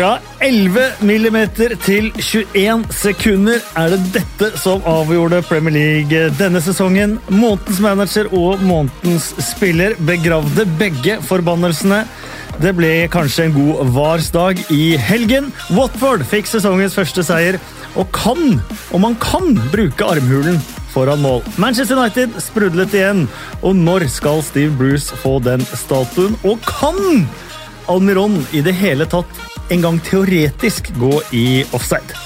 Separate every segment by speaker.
Speaker 1: Fra 11 millimeter til 21 sekunder er det dette som avgjorde Premier League denne sesongen. Månedens manager og månedens spiller begravde begge forbannelsene. Det ble kanskje en god varsdag i helgen. Watford fikk sesongens første seier, og kan, og man kan, bruke armhulen foran mål. Manchester United sprudlet igjen, og når skal Steve Bruce få den statuen? Og kan Almiron i det hele tatt en gang teoretisk gå i offside?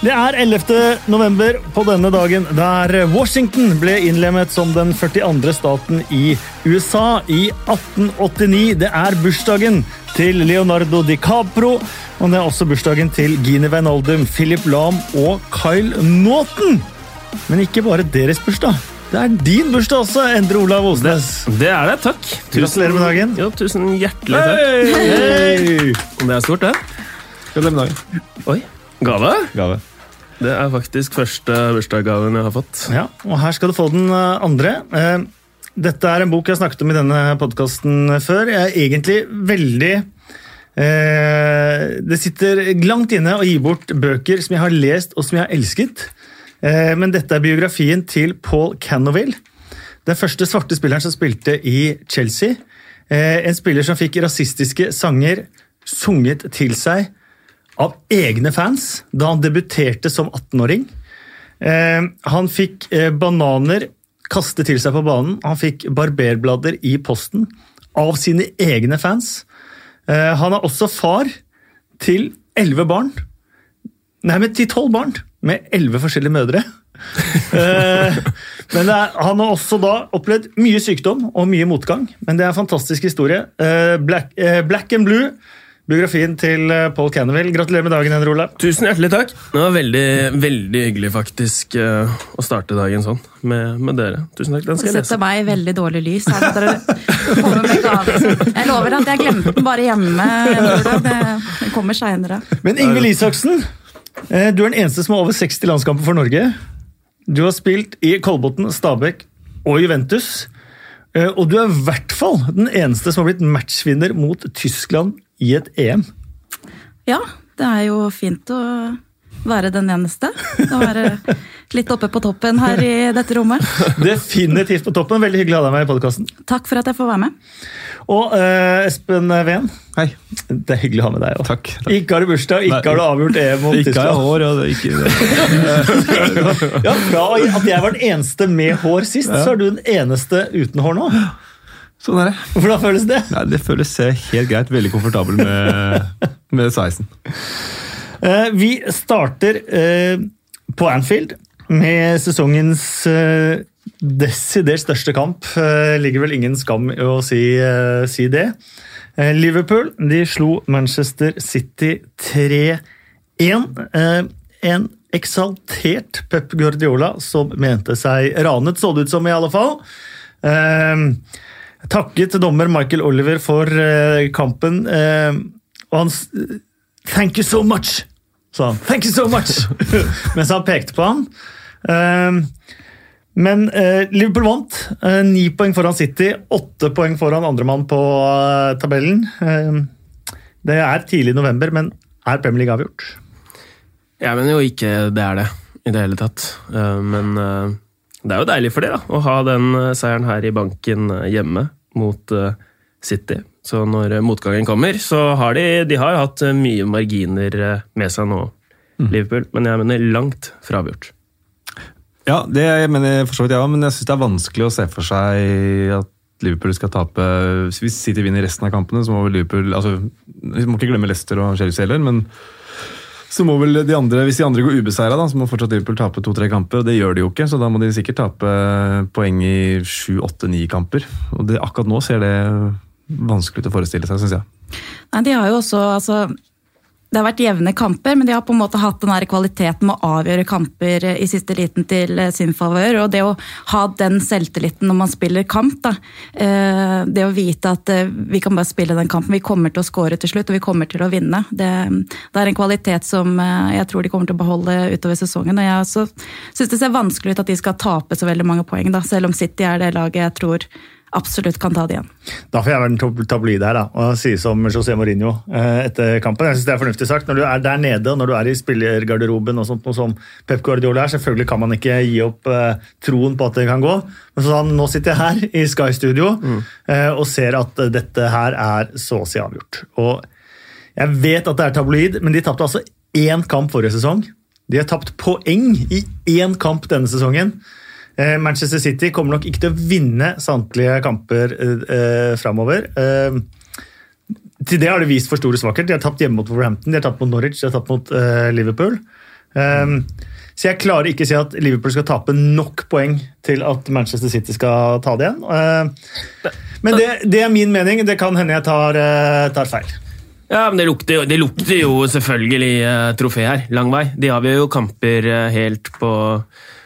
Speaker 1: Det er 11. november på denne dagen der Washington ble innlemmet som den 42. staten i USA i 1889. Det er bursdagen til Leonardo DiCapro, og det er også bursdagen til Gini Wijnaldum, Philip Lahm og Kyle Naughton. Men ikke bare deres bursdag. Det er din bursdag også, Endre Olav Osnes.
Speaker 2: Det er det, takk.
Speaker 1: Gratulerer med dagen.
Speaker 2: Jo, tusen hjertelig takk.
Speaker 1: Hei! Hey!
Speaker 2: Det er stort, det.
Speaker 3: Gratulerer med dagen.
Speaker 2: Oi, gave?
Speaker 3: Gave.
Speaker 2: Det er faktisk første bursdagsgaven jeg har fått.
Speaker 1: Ja, og her skal du få den eh, andre. Eh, Dette er en bok jeg snakket om i denne podkasten før. Jeg er egentlig veldig eh, Det sitter langt inne å gi bort bøker som jeg har lest og som jeg har elsket. Eh, men dette er biografien til Paul Canoville. Den første svarte spilleren som spilte i Chelsea. Eh, en spiller som fikk rasistiske sanger sunget til seg av egne fans da han debuterte som 18-åring. Eh, han fikk bananer kastet til seg på banen. Han fikk barberblader i posten av sine egne fans. Han er også far til elleve barn. Nei, men til tolv barn med elleve forskjellige mødre. Eh, men det er, han har også da opplevd mye sykdom og mye motgang. Men det er en fantastisk historie. Eh, Black, eh, Black and Blue, biografien til Paul Canoville. Gratulerer med dagen, Endre Olav.
Speaker 2: Tusen hjertelig takk. Det var veldig, veldig hyggelig faktisk å starte dagen sånn med, med dere. Tusen takk. Den
Speaker 4: Det
Speaker 2: skal jeg lese.
Speaker 4: setter meg i veldig dårlig lys. her. Jeg lover at jeg glemte den bare hjemme. Det den kommer seinere.
Speaker 1: Men Ingvild Isaksen, du er den eneste som har over 60 landskamper for Norge. Du har spilt i Kolbotn, Stabæk og Juventus. Eh, Og du er i hvert fall den eneste som har blitt matchvinner mot Tyskland i et EM.
Speaker 4: Ja, det er jo fint å være den eneste. Å være litt oppe på toppen her i dette rommet.
Speaker 1: Definitivt på toppen. Veldig hyggelig å ha deg med i podkasten.
Speaker 4: Takk for at jeg får være med.
Speaker 1: Og uh, Espen Ven,
Speaker 3: Hei.
Speaker 1: det er hyggelig å ha med deg òg. Ikke har du bursdag, ikke
Speaker 3: Nei.
Speaker 1: har du avgjort EM mot
Speaker 3: Ikke har jeg hår, og det ikke
Speaker 1: Ja, Fra at jeg var den eneste med hår sist, så er du den eneste uten hår nå.
Speaker 3: Sånn er det.
Speaker 1: Hvordan føles det?
Speaker 3: Nei, det føles helt greit. Veldig komfortabel med, med sveisen.
Speaker 1: Eh, Vi starter eh, på Anfield med sesongens eh, desidert største kamp. Ligger vel ingen skam i å si, si det. Liverpool de slo Manchester City 3-1. Eh, En eksaltert Pep Guardiola som mente seg ranet, så det ut som i alle fall. Takket dommer Michael Oliver for kampen. Og han Thank you so much! Han. Thank you so much! Mens han pekte på han. Eh, Men eh, Liverpool vant. Eh, Ni poeng foran City, åtte poeng foran andremann på eh, tabellen. Eh, Det er tidlig i november, men er Premier League avgjort?
Speaker 2: Jeg mener jo ikke det er det i det hele tatt. Eh, Men det er jo deilig for det da, å ha den seieren her i banken hjemme mot City. Så når eh, motgangen kommer, så har de, de har hatt eh, mye marginer eh, med seg nå, Liverpool. Men jeg mener langt fra avgjort.
Speaker 3: Ja, det mener jeg for så vidt jeg òg, men jeg syns det er vanskelig å se for seg at Liverpool skal tape Hvis City vinner resten av kampene, så må vel Liverpool altså, Vi må ikke glemme Leicester og Chelsea heller, men så må vel de andre, hvis de andre går ubeseira, så må fortsatt Liverpool tape to-tre kamper. og Det gjør de jo ikke, så da må de sikkert tape poeng i sju, åtte, ni kamper. Og det, akkurat nå ser det vanskelig å forestille seg, syns jeg.
Speaker 4: Nei, de har jo også, altså, det har vært jevne kamper, men de har på en måte hatt den kvaliteten med å avgjøre kamper i siste liten til eh, sin favør. Og det å ha den selvtilliten når man spiller kamp, da. eh, det å vite at eh, vi kan bare spille den kampen, vi kommer til å score til slutt, og vi kommer til å vinne. Det, det er en kvalitet som jeg tror de kommer til å beholde utover sesongen. Og jeg syns det ser vanskelig ut at de skal tape så veldig mange poeng, da, selv om City er det laget jeg tror absolutt kan ta det igjen.
Speaker 1: Da får jeg være den tab- tabloide her da, og si som José Mourinho eh, etter kampen. Jeg synes det er fornuftig sagt. Når du er der nede, og når du er i spillergarderoben, og sånt, noe som Pep Guardiola er, selvfølgelig kan man ikke gi opp eh, troen på at det kan gå. Men så sa han, nå sitter jeg her i Sky Studio mm. og ser at eh, dette her er så å si avgjort. Og jeg vet at det er tabloid, men de tapte altså én kamp forrige sesong. De har tapt poeng i én kamp denne sesongen. Eh, Manchester City kommer nok ikke til å vinne samtlige kamper eh, eh, framover. Eh, til det har de vist for store svakheter. De har tapt hjemme mot Wolverhampton, de har tapt mot Norwich, de har tapt mot Liverpool. Så jeg klarer ikke å si at Liverpool skal tape nok poeng til at Manchester City skal ta det igjen. Men det, det er min mening. Det kan hende jeg tar, tar feil.
Speaker 2: Ja, men det lukter jo, det lukter jo selvfølgelig trofé her. Lang vei. De avgjør jo kamper helt på,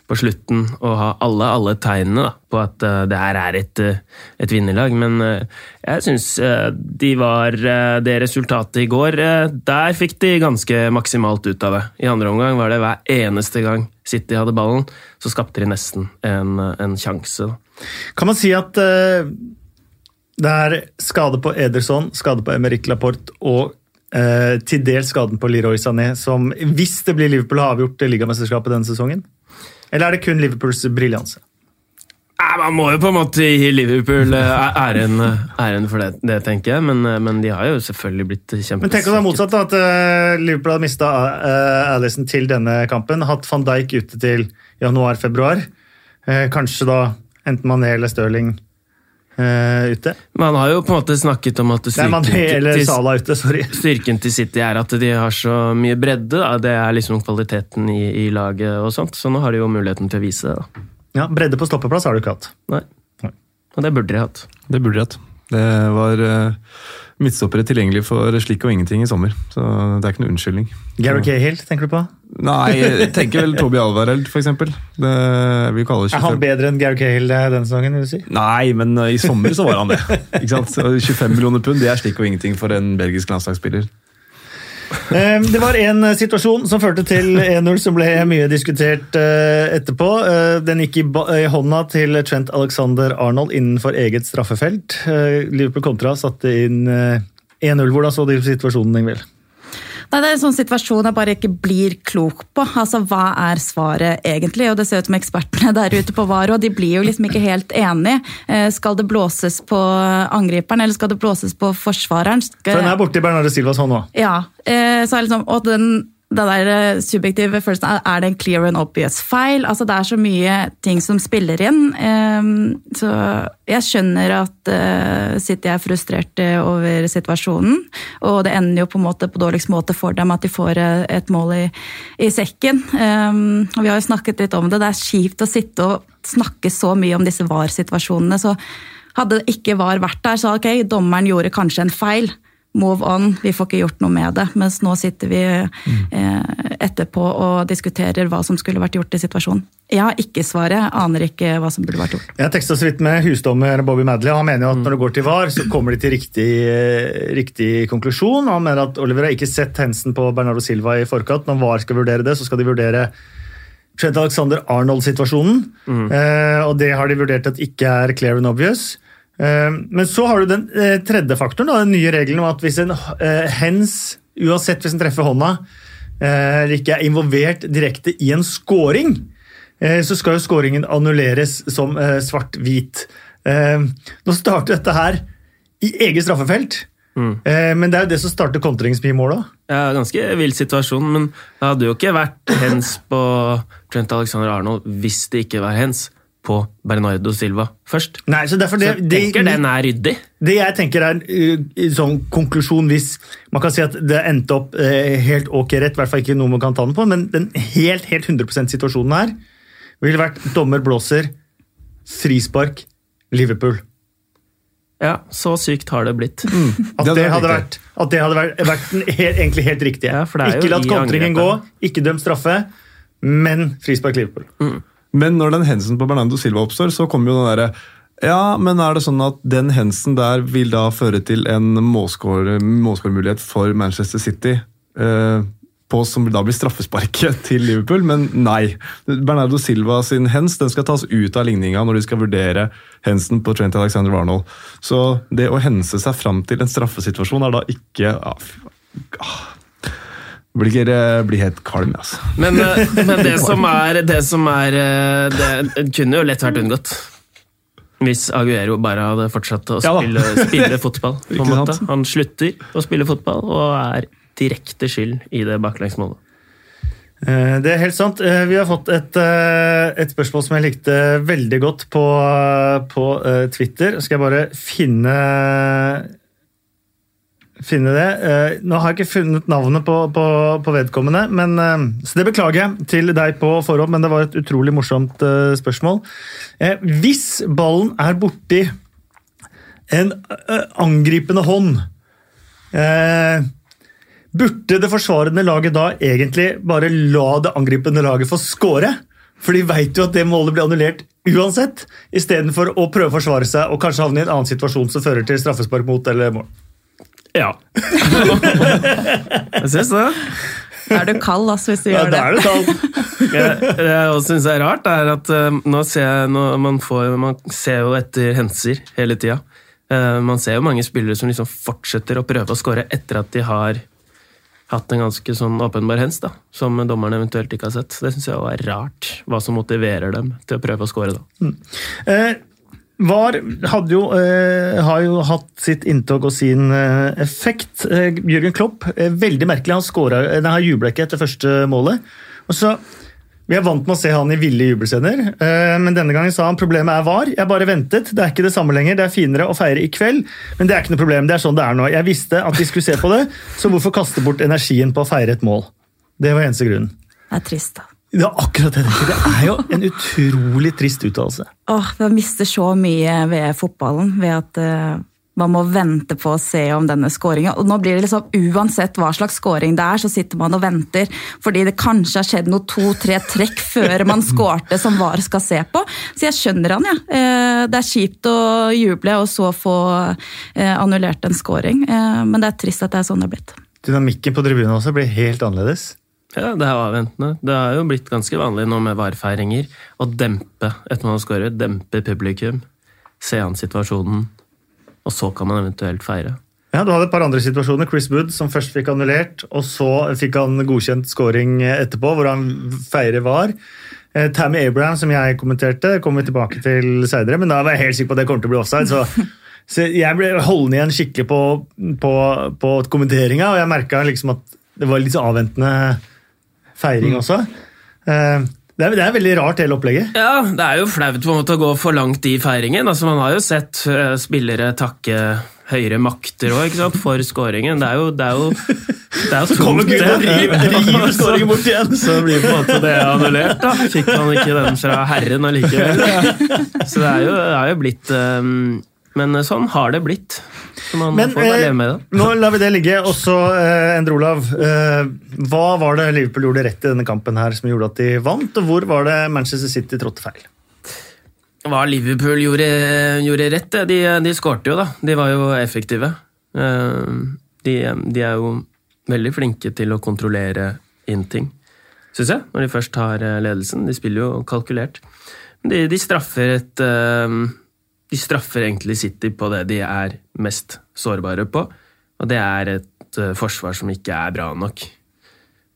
Speaker 2: på slutten og ha alle, alle tegnene da, på at uh, det her er et, eh, et vinnerlag. Men uh, jeg syns uh, de var Det resultatet i går, der fikk de ganske maksimalt ut av det. I andre omgang var det hver eneste gang City hadde ballen, så skapte de nesten en, en sjanse.
Speaker 1: Kan man si at det er skade på Ederson, skade på Emerick Laporte og til dels skaden på Leroy Sané, som hvis det blir Liverpool, har avgjort ligamesterskapet denne sesongen? Eller er det kun Liverpools briljanse?
Speaker 2: Man må jo på en måte gi Liverpool eh, æren, æren for det, det, tenker jeg. Men, eh, men de har jo selvfølgelig blitt
Speaker 1: Men tenk om det er motsatt, da, at eh, Liverpool har mista uh, Alison til denne kampen. Hatt van Dijk ute til januar-februar. Eh, kanskje da enten Mané eller Stirling eh, ute.
Speaker 2: Man har jo på en måte snakket om at styrken,
Speaker 1: Nei,
Speaker 2: til,
Speaker 1: ute,
Speaker 2: styrken til City er at de har så mye bredde. Da. Det er liksom kvaliteten i, i laget og sånt. Så nå har de jo muligheten til å vise det. da.
Speaker 1: Ja, Bredde på stoppeplass har du ikke hatt.
Speaker 2: Nei.
Speaker 1: Nei.
Speaker 2: Og det burde de hatt.
Speaker 3: Det burde de hatt. Det var uh, midtstoppere tilgjengelig for slik og ingenting i sommer, så det er ikke noe unnskyldning.
Speaker 1: Gary Cahill, tenker du på?
Speaker 3: Nei, jeg tenker vel Toby Alvareld, kaller
Speaker 1: Er han bedre enn Gary Cahill eh, denne sesongen? vil du si?
Speaker 3: Nei, men uh, i sommer så var han det. Ikke sant? 25 millioner pund, det er slik og ingenting for en belgisk landslagsspiller.
Speaker 1: Eh, Det var en eh, situasjon som førte til 1-0, som ble mye diskutert eh, etterpå. Eh, Den gikk i hånda til Trent Alexander Arnold innenfor eget straffefelt. Liverpool kontra satte inn eh, 1-0. Hvordan så de situasjonen, Ingvild?
Speaker 4: Nei, Det er en sånn situasjon jeg bare ikke blir klok på. Altså, Hva er svaret egentlig? Og Det ser ut som ekspertene der ute på VAR, og de blir jo liksom ikke helt enige. Eh, Skal det blåses på angriperen, eller skal det blåses på forsvareren? Skal-
Speaker 1: For den er borti Bernardo Silvas hånd nå.
Speaker 4: Ja, eh, så er liksom, og den, den der eh, subjektive følelsen, er- er det en clear and obvious feil? Altså Det er så mye ting som spiller inn. eh, Så jeg skjønner at eh, City er frustrert over situasjonen, og det ender jo på en måte på dårligst måte for dem at de får eh, et mål i, i sekken. Eh, og Vi har jo snakket litt om det, det er kjipt å sitte og snakke så mye om disse VAR-situasjonene. så hadde det ikke VAR vært der, så ok, dommeren gjorde kanskje en feil. Move on, vi får ikke gjort noe med det. Mens nå sitter vi eh, etterpå og diskuterer hva som skulle vært gjort i situasjonen. Jeg har ikke svaret, aner ikke hva som burde vært gjort.
Speaker 1: Jeg teksta så vidt med husdommer Bobby Madley. og Han mener jo at når det går til VAR, så kommer de til riktig, eh, riktig konklusjon. Han mener at Oliver har ikke sett hensen på Bernardo Silva i forkant. Når VAR skal vurdere det, så skal de vurdere Trent Alexander Arnold-situasjonen. Eh, og det har de vurdert at ikke er clear and obvious. Eh, men så har du den eh, tredje faktoren, den nye regelen om at hvis en eh, hens, uansett hvis den treffer hånda, eller ikke er involvert direkte i en scoring, så skal jo scoringen annulleres som svart-hvit. Nå starter dette her i eget straffefelt, Mm. men det er jo det som starter kontringsmye-mål òg.
Speaker 2: Ja, ganske vill situasjon, men det hadde jo ikke vært hens på Trent Alexander Arnold hvis det ikke var hens på Bernardo Silva først.
Speaker 1: Nei, så derfor
Speaker 2: Så jeg tenker det, den er ryddig.
Speaker 1: Det jeg tenker er uh, en sånn konklusjon hvis man kan si at det endte opp uh, helt ok rett, i hvert fall ikke noe man kan ta den på, men den helt, helt 100% situasjonen her ville vært dommer blåser, frispark, Liverpool.
Speaker 2: Ja, så sykt har det blitt.
Speaker 1: At
Speaker 3: Det
Speaker 1: det,
Speaker 3: hadde vært
Speaker 1: at det hadde vært, vært den helt, egentlig helt riktige.
Speaker 2: Ja, det
Speaker 1: ikke latt kontringen gå, ikke dømt straffe, men frispark Liverpool.
Speaker 3: Men når den hendelsen på Bernardo Silva oppstår, så kommer jo den derre Ja, men er det sånn at den hendelsen der vil da føre til en målskåremulighet for Manchester City? Eh, på som da blir straffesparket til Liverpool, men nei. Bernardo Silva sin hens den skal tas ut av ligninga når de skal vurdere hensen på Trent Alexander Warnold. Så det å hense seg fram til en straffesituasjon er da ikke ah, blir, blir helt kalm, altså.
Speaker 2: Men, eh, men, det som er Det som er det, Det kunne jo lett vært unngått. Hvis Aguero bare hadde fortsatt å spille, ja, spille fotball. på en måte. Han slutter å spille fotball og er direkte skyld i det baklengsmålet.
Speaker 1: Eh, det er helt sant. Vi har fått et, et, spørsmål som jeg likte veldig godt på, på Twitter. Skal jeg bare finne finne det. Eh, nå har jeg ikke funnet navnet på, på, på vedkommende, men, eh, så det beklager jeg til deg på forhånd, men det var et utrolig morsomt eh, spørsmål. Hvis ballen er borti en angripende hånd Burde det forsvarende laget da egentlig bare la det angripende laget få score? For de veit jo at det målet blir annullert uansett, istedenfor å prøve å forsvare seg og kanskje havne i en annen situasjon som fører til straffespark mot eller mål.
Speaker 2: Ja. jeg syns det.
Speaker 4: Er du kald, altså, hvis du
Speaker 1: ja,
Speaker 4: gjør det?
Speaker 1: Ja, da er du kald.
Speaker 2: det jeg også syns er rart, er at uh, nå ser jeg, nå, man, får, man, ser jo etter henser hele tida. Uh, man ser jo mange spillere som liksom fortsetter å prøve å score etter at de har hatt en ganske sånn åpenbar hens, da, som dommerne eventuelt ikke har sett. Det syns jeg er rart, hva som motiverer dem til å prøve å score da. Mm.
Speaker 1: Eh, VAR jo, eh, har jo hatt sitt inntog og sin eh, effekt. Eh, Jørgen Klopp, eh, veldig merkelig. Han, scoret, eh, han jubla ikke etter første målet. Og så, Vi er vant med å se han i ville jubelscener, eh, men denne gangen sa han problemet er VAR. Jeg bare ventet. Det er ikke det samme lenger. Det er finere å feire i kveld, men det er ikke noe problem. Det er sånn det er nå. Jeg visste at de skulle se på det, så hvorfor kaste bort energien på å feire et mål? Det var eneste grunnen.
Speaker 4: Det er trist, da.
Speaker 1: Det er akkurat det. Det er jo en utrolig trist uttalelse.
Speaker 4: Åh, Man mister så mye ved fotballen ved at uh, man må vente på å se om denne skåringen Og nå blir det liksom Uansett hva slags skåring det er, så sitter man og venter fordi det kanskje har skjedd noe to-tre trekk før man skårte som VAR skal se på. Så jeg skjønner han, ja. Uh, det er kjipt å juble og så få uh, annullert en skåring, men det er trist at det er sånn det er blitt.
Speaker 1: Dynamikken på tribunen også blir helt annerledes.
Speaker 2: Ja, det er avventende. Det er jo blitt ganske vanlig nå med VAR-feiringer å dempe etter man har skåret, dempe publikum, se an situasjonen, og så kan man eventuelt feire.
Speaker 1: Ja, Du hadde et par andre situasjoner. Chris Wood som først fikk annullert, og så fikk han godkjent scoring etterpå, hvor han feirer VAR. Eh, Tammy Abraham, som jeg kommenterte, kommer vi tilbake til seinere, men da var jeg helt sikker på at det kommer til å bli offside. så så jeg ble holdende igjen skikkelig på, på, på kommenteringa, og jeg merka liksom at det var litt så avventende feiring mm. også. Eh, det er, det er, veldig rart, hele opplegget.
Speaker 2: Ja, det er jo flaut på en måte å gå for langt i feiringen. Altså, man har jo sett uh, spillere takke høyere makter òg, for skåringen. Det er jo, det er jo, det er jo
Speaker 1: tungt, og river skåringen bort igjen!
Speaker 2: Så blir på en måte det annullert, da. Fikk man ikke den fra Herren allikevel. Så det er jo, det er jo blitt um, Men sånn har det blitt. Så man Men, får bare leve med det.
Speaker 1: Eh, nå lar vi det ligge. Og så, eh, Endre Olav. Eh, hva var det Liverpool gjorde rett i denne kampen her som gjorde at de vant, og hvor var det Manchester City trådte feil?
Speaker 2: Hva Liverpool gjorde, gjorde rett, de, de skårte jo, da. De var jo effektive. Eh, de, de, er jo veldig flinke til å kontrollere inn ting, syns jeg, når de først har eh, ledelsen. De spiller jo kalkulert. De, de straffer et de straffer egentlig City på det de er mest sårbare på, og det er et uh, forsvar som ikke er bra nok.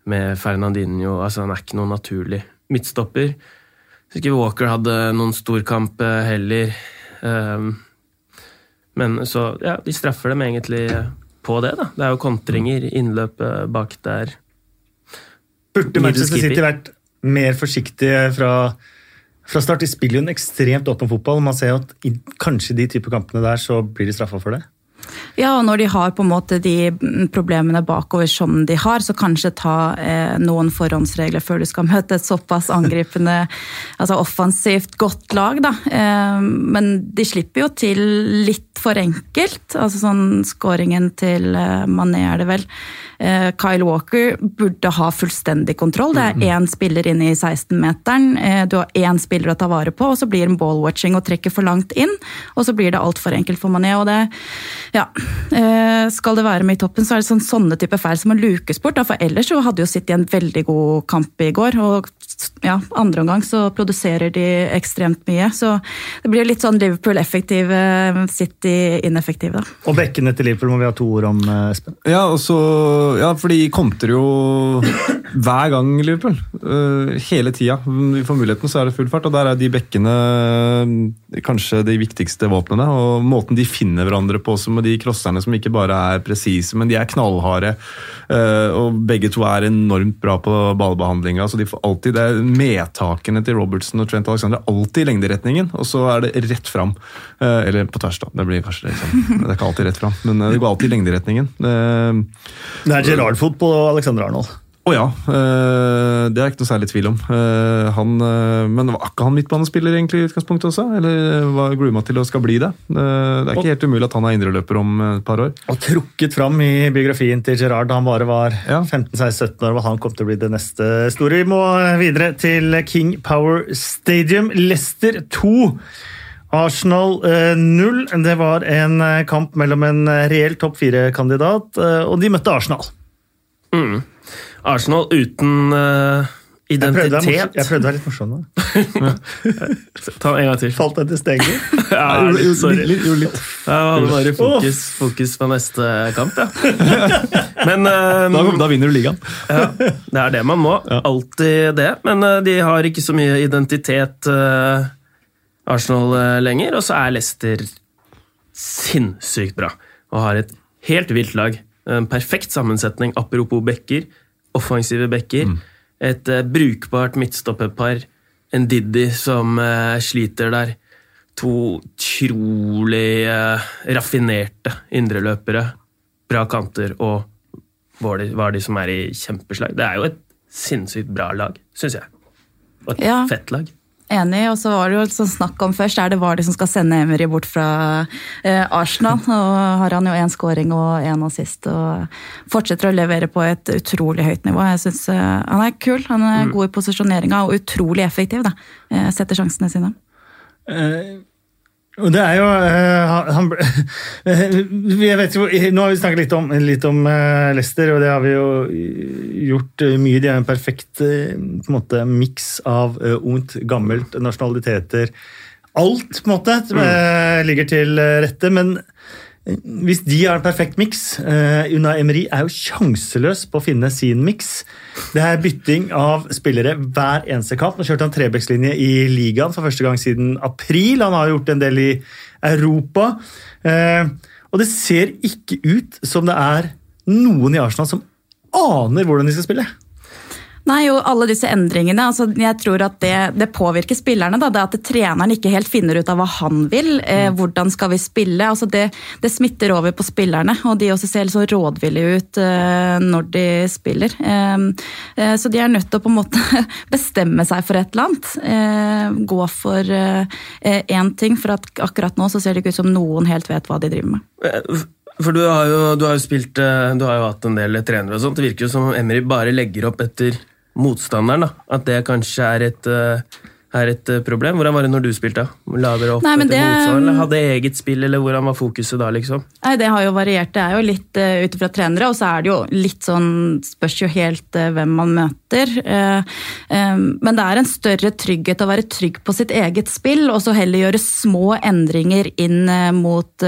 Speaker 2: Med Fernandinho altså Han er ikke noen naturlig midtstopper. Så ikke Walker hadde noen storkamp uh, heller. Um, men så Ja, de straffer dem egentlig på det, da. Det er jo kontringer, innløpet bak der.
Speaker 1: Burde Manchester City vært mer forsiktige fra fra start de spiller jo en ekstremt åpen fotball. Man ser jo at i kanskje de type kampene der så blir de straffa for det.
Speaker 4: Ja, og når de har på en måte de problemene bakover som de har, så kanskje ta eh, noen forhåndsregler før du skal møte et såpass angripende, altså offensivt godt lag, da. Eh, men de slipper jo til litt for enkelt. Altså sånn skåringen til eh, Mané er det vel. Eh, Kyle Walker burde ha fullstendig kontroll. Det er mm. én spiller inne i 16-meteren, eh, du har én spiller å ta vare på, og så blir det ball-watching og trekker for langt inn. Og så blir det altfor enkelt for Mané. og det Ja. Eh, skal det være med i toppen, så er det sånn, sånne type feil som må lukes bort. Da. For ellers så hadde jo City en veldig god kamp i går. Og ja, andre omgang så produserer de ekstremt mye. Så det blir litt sånn Liverpool effektiv, City ineffektiv, da.
Speaker 1: Og bekkene til Liverpool må vi ha to ord om, eh, Espen.
Speaker 3: Ja, og så, ja, for de kontrer jo hver gang Liverpool. Uh, hele tida. Vi får muligheten, så er det full fart. Og der er de bekkene kanskje de viktigste våpnene. Og måten de finner hverandre på også med de crosserne som ikke bare er presise, men de er knallharde. Uh, og begge to er enormt bra på ballbehandlinga. Så de får alltid det er medtakene til Robertson og Trent Alexander alltid i lengderetningen, og så er det rett fram. Eller på tvers, da. Det blir kanskje det, liksom. det er ikke alltid rett fram, men det går alltid i lengderetningen.
Speaker 1: det er Gerard-fot på Alexander Arnold.
Speaker 3: Å oh ja, det er ikke noe særlig tvil om. Han, men var ikke han midtbanespiller egentlig i utgangspunktet også? Eller var grooma til å skal bli det? Det er ikke helt umulig at han er indreløper om et par år.
Speaker 1: Og trukket fram i biografien til Gerard da han bare var ja. 15-16-17 år, og han kom til å bli det neste store. Vi må videre til King Power Stadium. Leicester 2. Arsenal 0. Det var en kamp mellom en reell topp fire-kandidat, og de møtte Arsenal.
Speaker 2: Mm. Arsenal uten uh, identitet.
Speaker 1: Jeg prøvde å være litt morsom nå.
Speaker 2: Ta en gang til.
Speaker 1: Falt etter steget?
Speaker 2: ja, litt, sorry. Gjorde litt. Jeg hadde bare fokus, fokus, på neste kamp, ja. Men, um,
Speaker 3: da, da, vinner du ligaen.
Speaker 2: ja, det er det man må. Alltid det. Men uh, de har ikke så mye identitet, Arsenal, lenger. Og så er Leicester sinnssykt bra og har et helt vilt lag. En perfekt sammensetning, apropos bekker offensive backer. Mm. Et uh, brukbart midtstopperpar. En Diddy som uh, sliter der. To utrolig uh, raffinerte indreløpere. Bra kanter og Vardy, Vardy som er i kjempeslag. Det er jo et sinnssykt bra lag, syns jeg. Og et ja. fett lag.
Speaker 4: Enig, og så var det jo sånn snakk om først er det Vardy som skal sende Emery bort fra eh, Arsenal. og har han jo én scoring og én assist og fortsetter å levere på et utrolig høyt nivå. Jeg synes eh, Han er kul, han er mm. god i posisjoneringa og utrolig effektiv. da, eh, Setter sjansene sine.
Speaker 1: Og det er jo uh, han, jo, Nå har vi snakket litt om, litt om uh, Leicester, og det har vi jo gjort mye. De er en perfekt uh, miks av ungt, gammelt, nasjonaliteter. Alt på en måte mm. ligger til rette. men hvis de har en perfekt miks uh, Una Emery er jo sjanseløs på å finne sin miks. Det er bytting av spillere hver eneste kamp. Nå kjørte han trebekslinje i ligaen for første gang siden april. Han har gjort en del i Europa. Uh, og det ser ikke ut som det er noen i Arsenal som aner hvordan de skal spille.
Speaker 4: Nei, jo, alle disse endringene. altså Jeg tror at det, det påvirker spillerne. da, det At treneren ikke helt finner ut av hva han vil. Eh, mm. hvordan skal vi spille? altså det, det, smitter over på spillerne. Og de også ser så rådvillige ut eh, når de spiller. Eh, eh så de er nødt til å på en måte bestemme seg for et eller annet. Eh, gå for én eh, ting. For at akkurat nå så ser det ikke ut som noen helt vet hva de driver med.
Speaker 2: For du har jo, du har jo spilt Du har jo hatt en del trenere og sånt. Det virker jo som om Emry bare legger opp etter motstanderen. da, At det kanskje er et, eh, er et eh, problem. Hvordan var det når du spilte? La dere opp Nei, etter det, motstand, Hadde eget spill, eller hvordan var fokuset da? liksom?
Speaker 4: Nei, Det har jo variert. Det er jo litt uh, ut ifra trenere, og så er det jo litt sånn Spørs jo helt uh, hvem man møter. Uh, um, men det er en større trygghet å være trygg på sitt eget spill, og så heller gjøre små endringer inn mot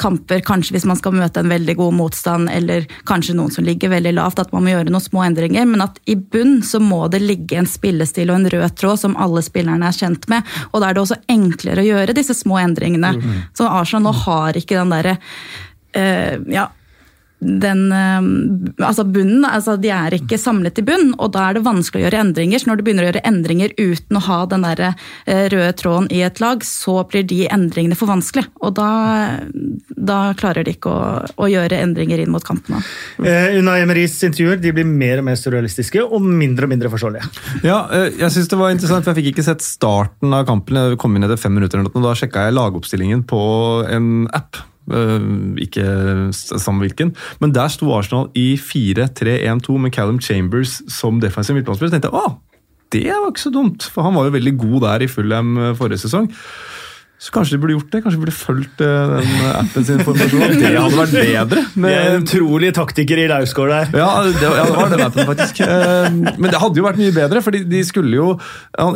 Speaker 4: kamper. Kanskje hvis man skal møte en veldig god motstand, eller kanskje noen som ligger veldig lavt, at man må gjøre noen små endringer. Men at i bunn så må det ligge en spillestil og en rød tråd som alle spillerne er kjent med. Og da er det også enklere å gjøre disse små endringene. Mm. Så Arsenal nå har ikke den derre uh, ja, den eh, altså bunnen, altså De er ikke samlet i bunn, og da er det vanskelig å gjøre endringer. Så når du begynner å gjøre endringer uten å ha den der eh, røde tråden i et lag, så blir de endringene for vanskelig. Og da, da klarer de ikke å, å, gjøre endringer inn mot kampene.
Speaker 1: Eh, Unna Emerys intervjuer de blir mer og mer surrealistiske og mindre og mindre forståelige.
Speaker 3: Ja, jeg synes det var interessant, for jeg fikk ikke sett starten av kampen. Jeg kom inn etter fem minutter, og da sjekka jeg lagoppstillingen på en app Eh, ikke samvirken. Men der sto Arsenal i 4-3-1-2 med Callum Chambers som defensiv midtbanespiller. Tenkte jeg å, det var ikke så dumt, for han var jo veldig god der i Fulham eh, forrige sesong. Så kanskje de burde gjort det? Kanskje de burde fulgt eh, den appen sin informasjon? Det hadde vært bedre.
Speaker 1: Det er en taktikere i Lausgård der.
Speaker 3: ja, det, ja, det var den appen, faktisk. Eh, Men det hadde jo vært mye bedre, for de skulle jo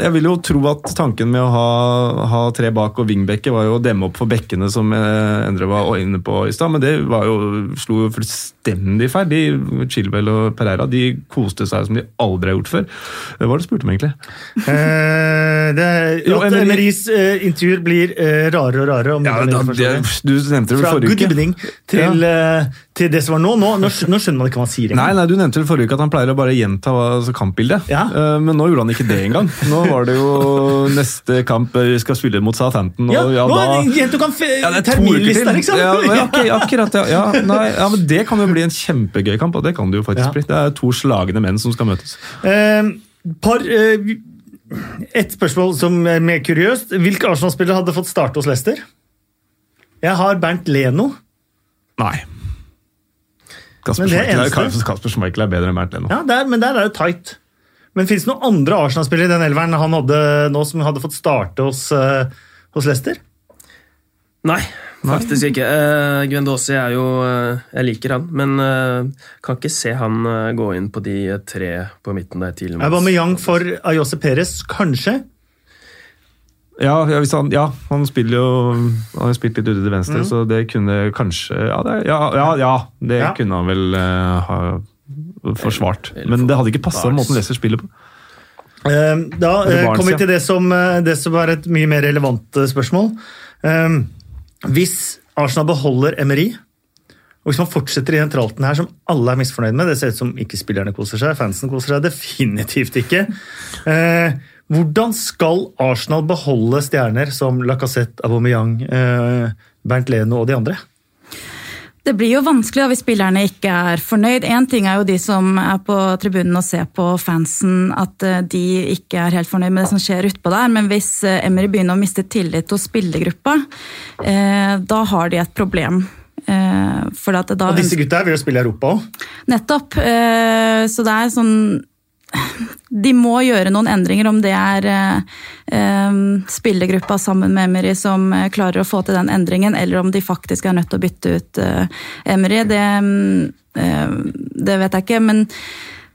Speaker 3: Jeg vil jo tro at tanken med å ha, ha tre bak og vingbekke var jo å demme opp for bekkene, som eh, Endre var inne på i stad, men det var jo, slo jo fullstendig feil. De, Chilwell og Pereira de koste seg som de aldri har gjort før. Hva var det du spurte om, egentlig?
Speaker 1: Eh, det,
Speaker 3: Jo,
Speaker 1: at
Speaker 3: Emery-
Speaker 1: Emerys eh, intervjuer blir eh, rarere og rarere.
Speaker 3: Ja, da, det, du nevnte det
Speaker 1: Fra
Speaker 3: forrige
Speaker 1: good evening til, eh, til det som var nå. Nå, nå, nå skjønner man ikke hva han sier.
Speaker 3: Nei, nei, Du nevnte vel forrige uke at han pleier å bare gjenta altså, kampbildet.
Speaker 1: Ja.
Speaker 3: Uh, Men nå gjorde han ikke det engang. Nå var det jo neste kamp eh, Vi skal spille mot Southampton. Og,
Speaker 1: Ja,
Speaker 3: ja,
Speaker 1: nå,
Speaker 3: da,
Speaker 1: Jento kan
Speaker 3: ja, det er
Speaker 1: terminlista, liksom!
Speaker 3: Ja, ja, ok, akkurat, ja, ja, nei, ja, men Det kan jo bli en kjempegøy kamp, og det kan det jo faktisk
Speaker 1: Ja.
Speaker 3: bli. Det er to slagne menn som skal møtes.
Speaker 1: Uh, par, eh, et spørsmål som er mer kuriøst. Hvilke Arsenal-spillere hadde fått starte hos Leicester? Jeg har Bernt Leno.
Speaker 3: Nei. Kasper
Speaker 1: Men er
Speaker 3: Schmeichel er,
Speaker 1: eneste.
Speaker 3: Kasper Schmeichel er bedre enn Bernt Leno.
Speaker 1: Ja, der, Men der er det tight. Men fins det noen andre Arsenal-spillere i den elveren han hadde nå som hadde fått starte hos, eh, hos Leicester?
Speaker 2: Nei, faktisk ikke. Uh, Guendossi er jo uh, Jeg liker han, men uh, kan ikke se han eh, gå inn på de eh, tre på midten der tidlig.
Speaker 1: Aubameyang for Ayose Perez, kanskje?
Speaker 3: Ja, ja, hvis han, ja, han spiller jo Han har spilt litt ute til venstre, så det kunne kanskje Ja, det, ja, ja, ja, det
Speaker 1: Ja.
Speaker 3: kunne han vel eh, ha forsvart. Men det hadde ikke passa måten Leicester spiller på.
Speaker 1: Eh, Da eh, kommer vi til det som, eh, det som er et mye mer relevant eh, spørsmål. Hvis Arsenal beholder Emery, og hvis man fortsetter i den tralten her som alle er misfornøyd med Det ser ut som ikke spillerne koser seg, fansen koser seg definitivt ikke. Eh, Hvordan skal Arsenal beholde stjerner som Lacassette, Aubameyang, eh, Bernt Leno og de andre?
Speaker 4: Det blir jo vanskelig hvis spillerne ikke er fornøyd. Én ting er jo de som er på tribunen og ser på fansen, at eh, de ikke er helt fornøyd med det som skjer utpå der. Men hvis Emry Emery begynner å miste tillit hos spillergruppa, eh, da har de et problem. Eh, for at da
Speaker 1: Og disse gutta vil jo spille i Europa òg.
Speaker 4: Nettopp. Eh, Så det er sånn De må gjøre noen endringer, om det er eh, eh, spillergruppa sammen med Emery som eh, klarer å få til den endringen, eller om de faktisk er nødt til å bytte ut eh, Emery. Det, mm, eh, det vet jeg ikke, men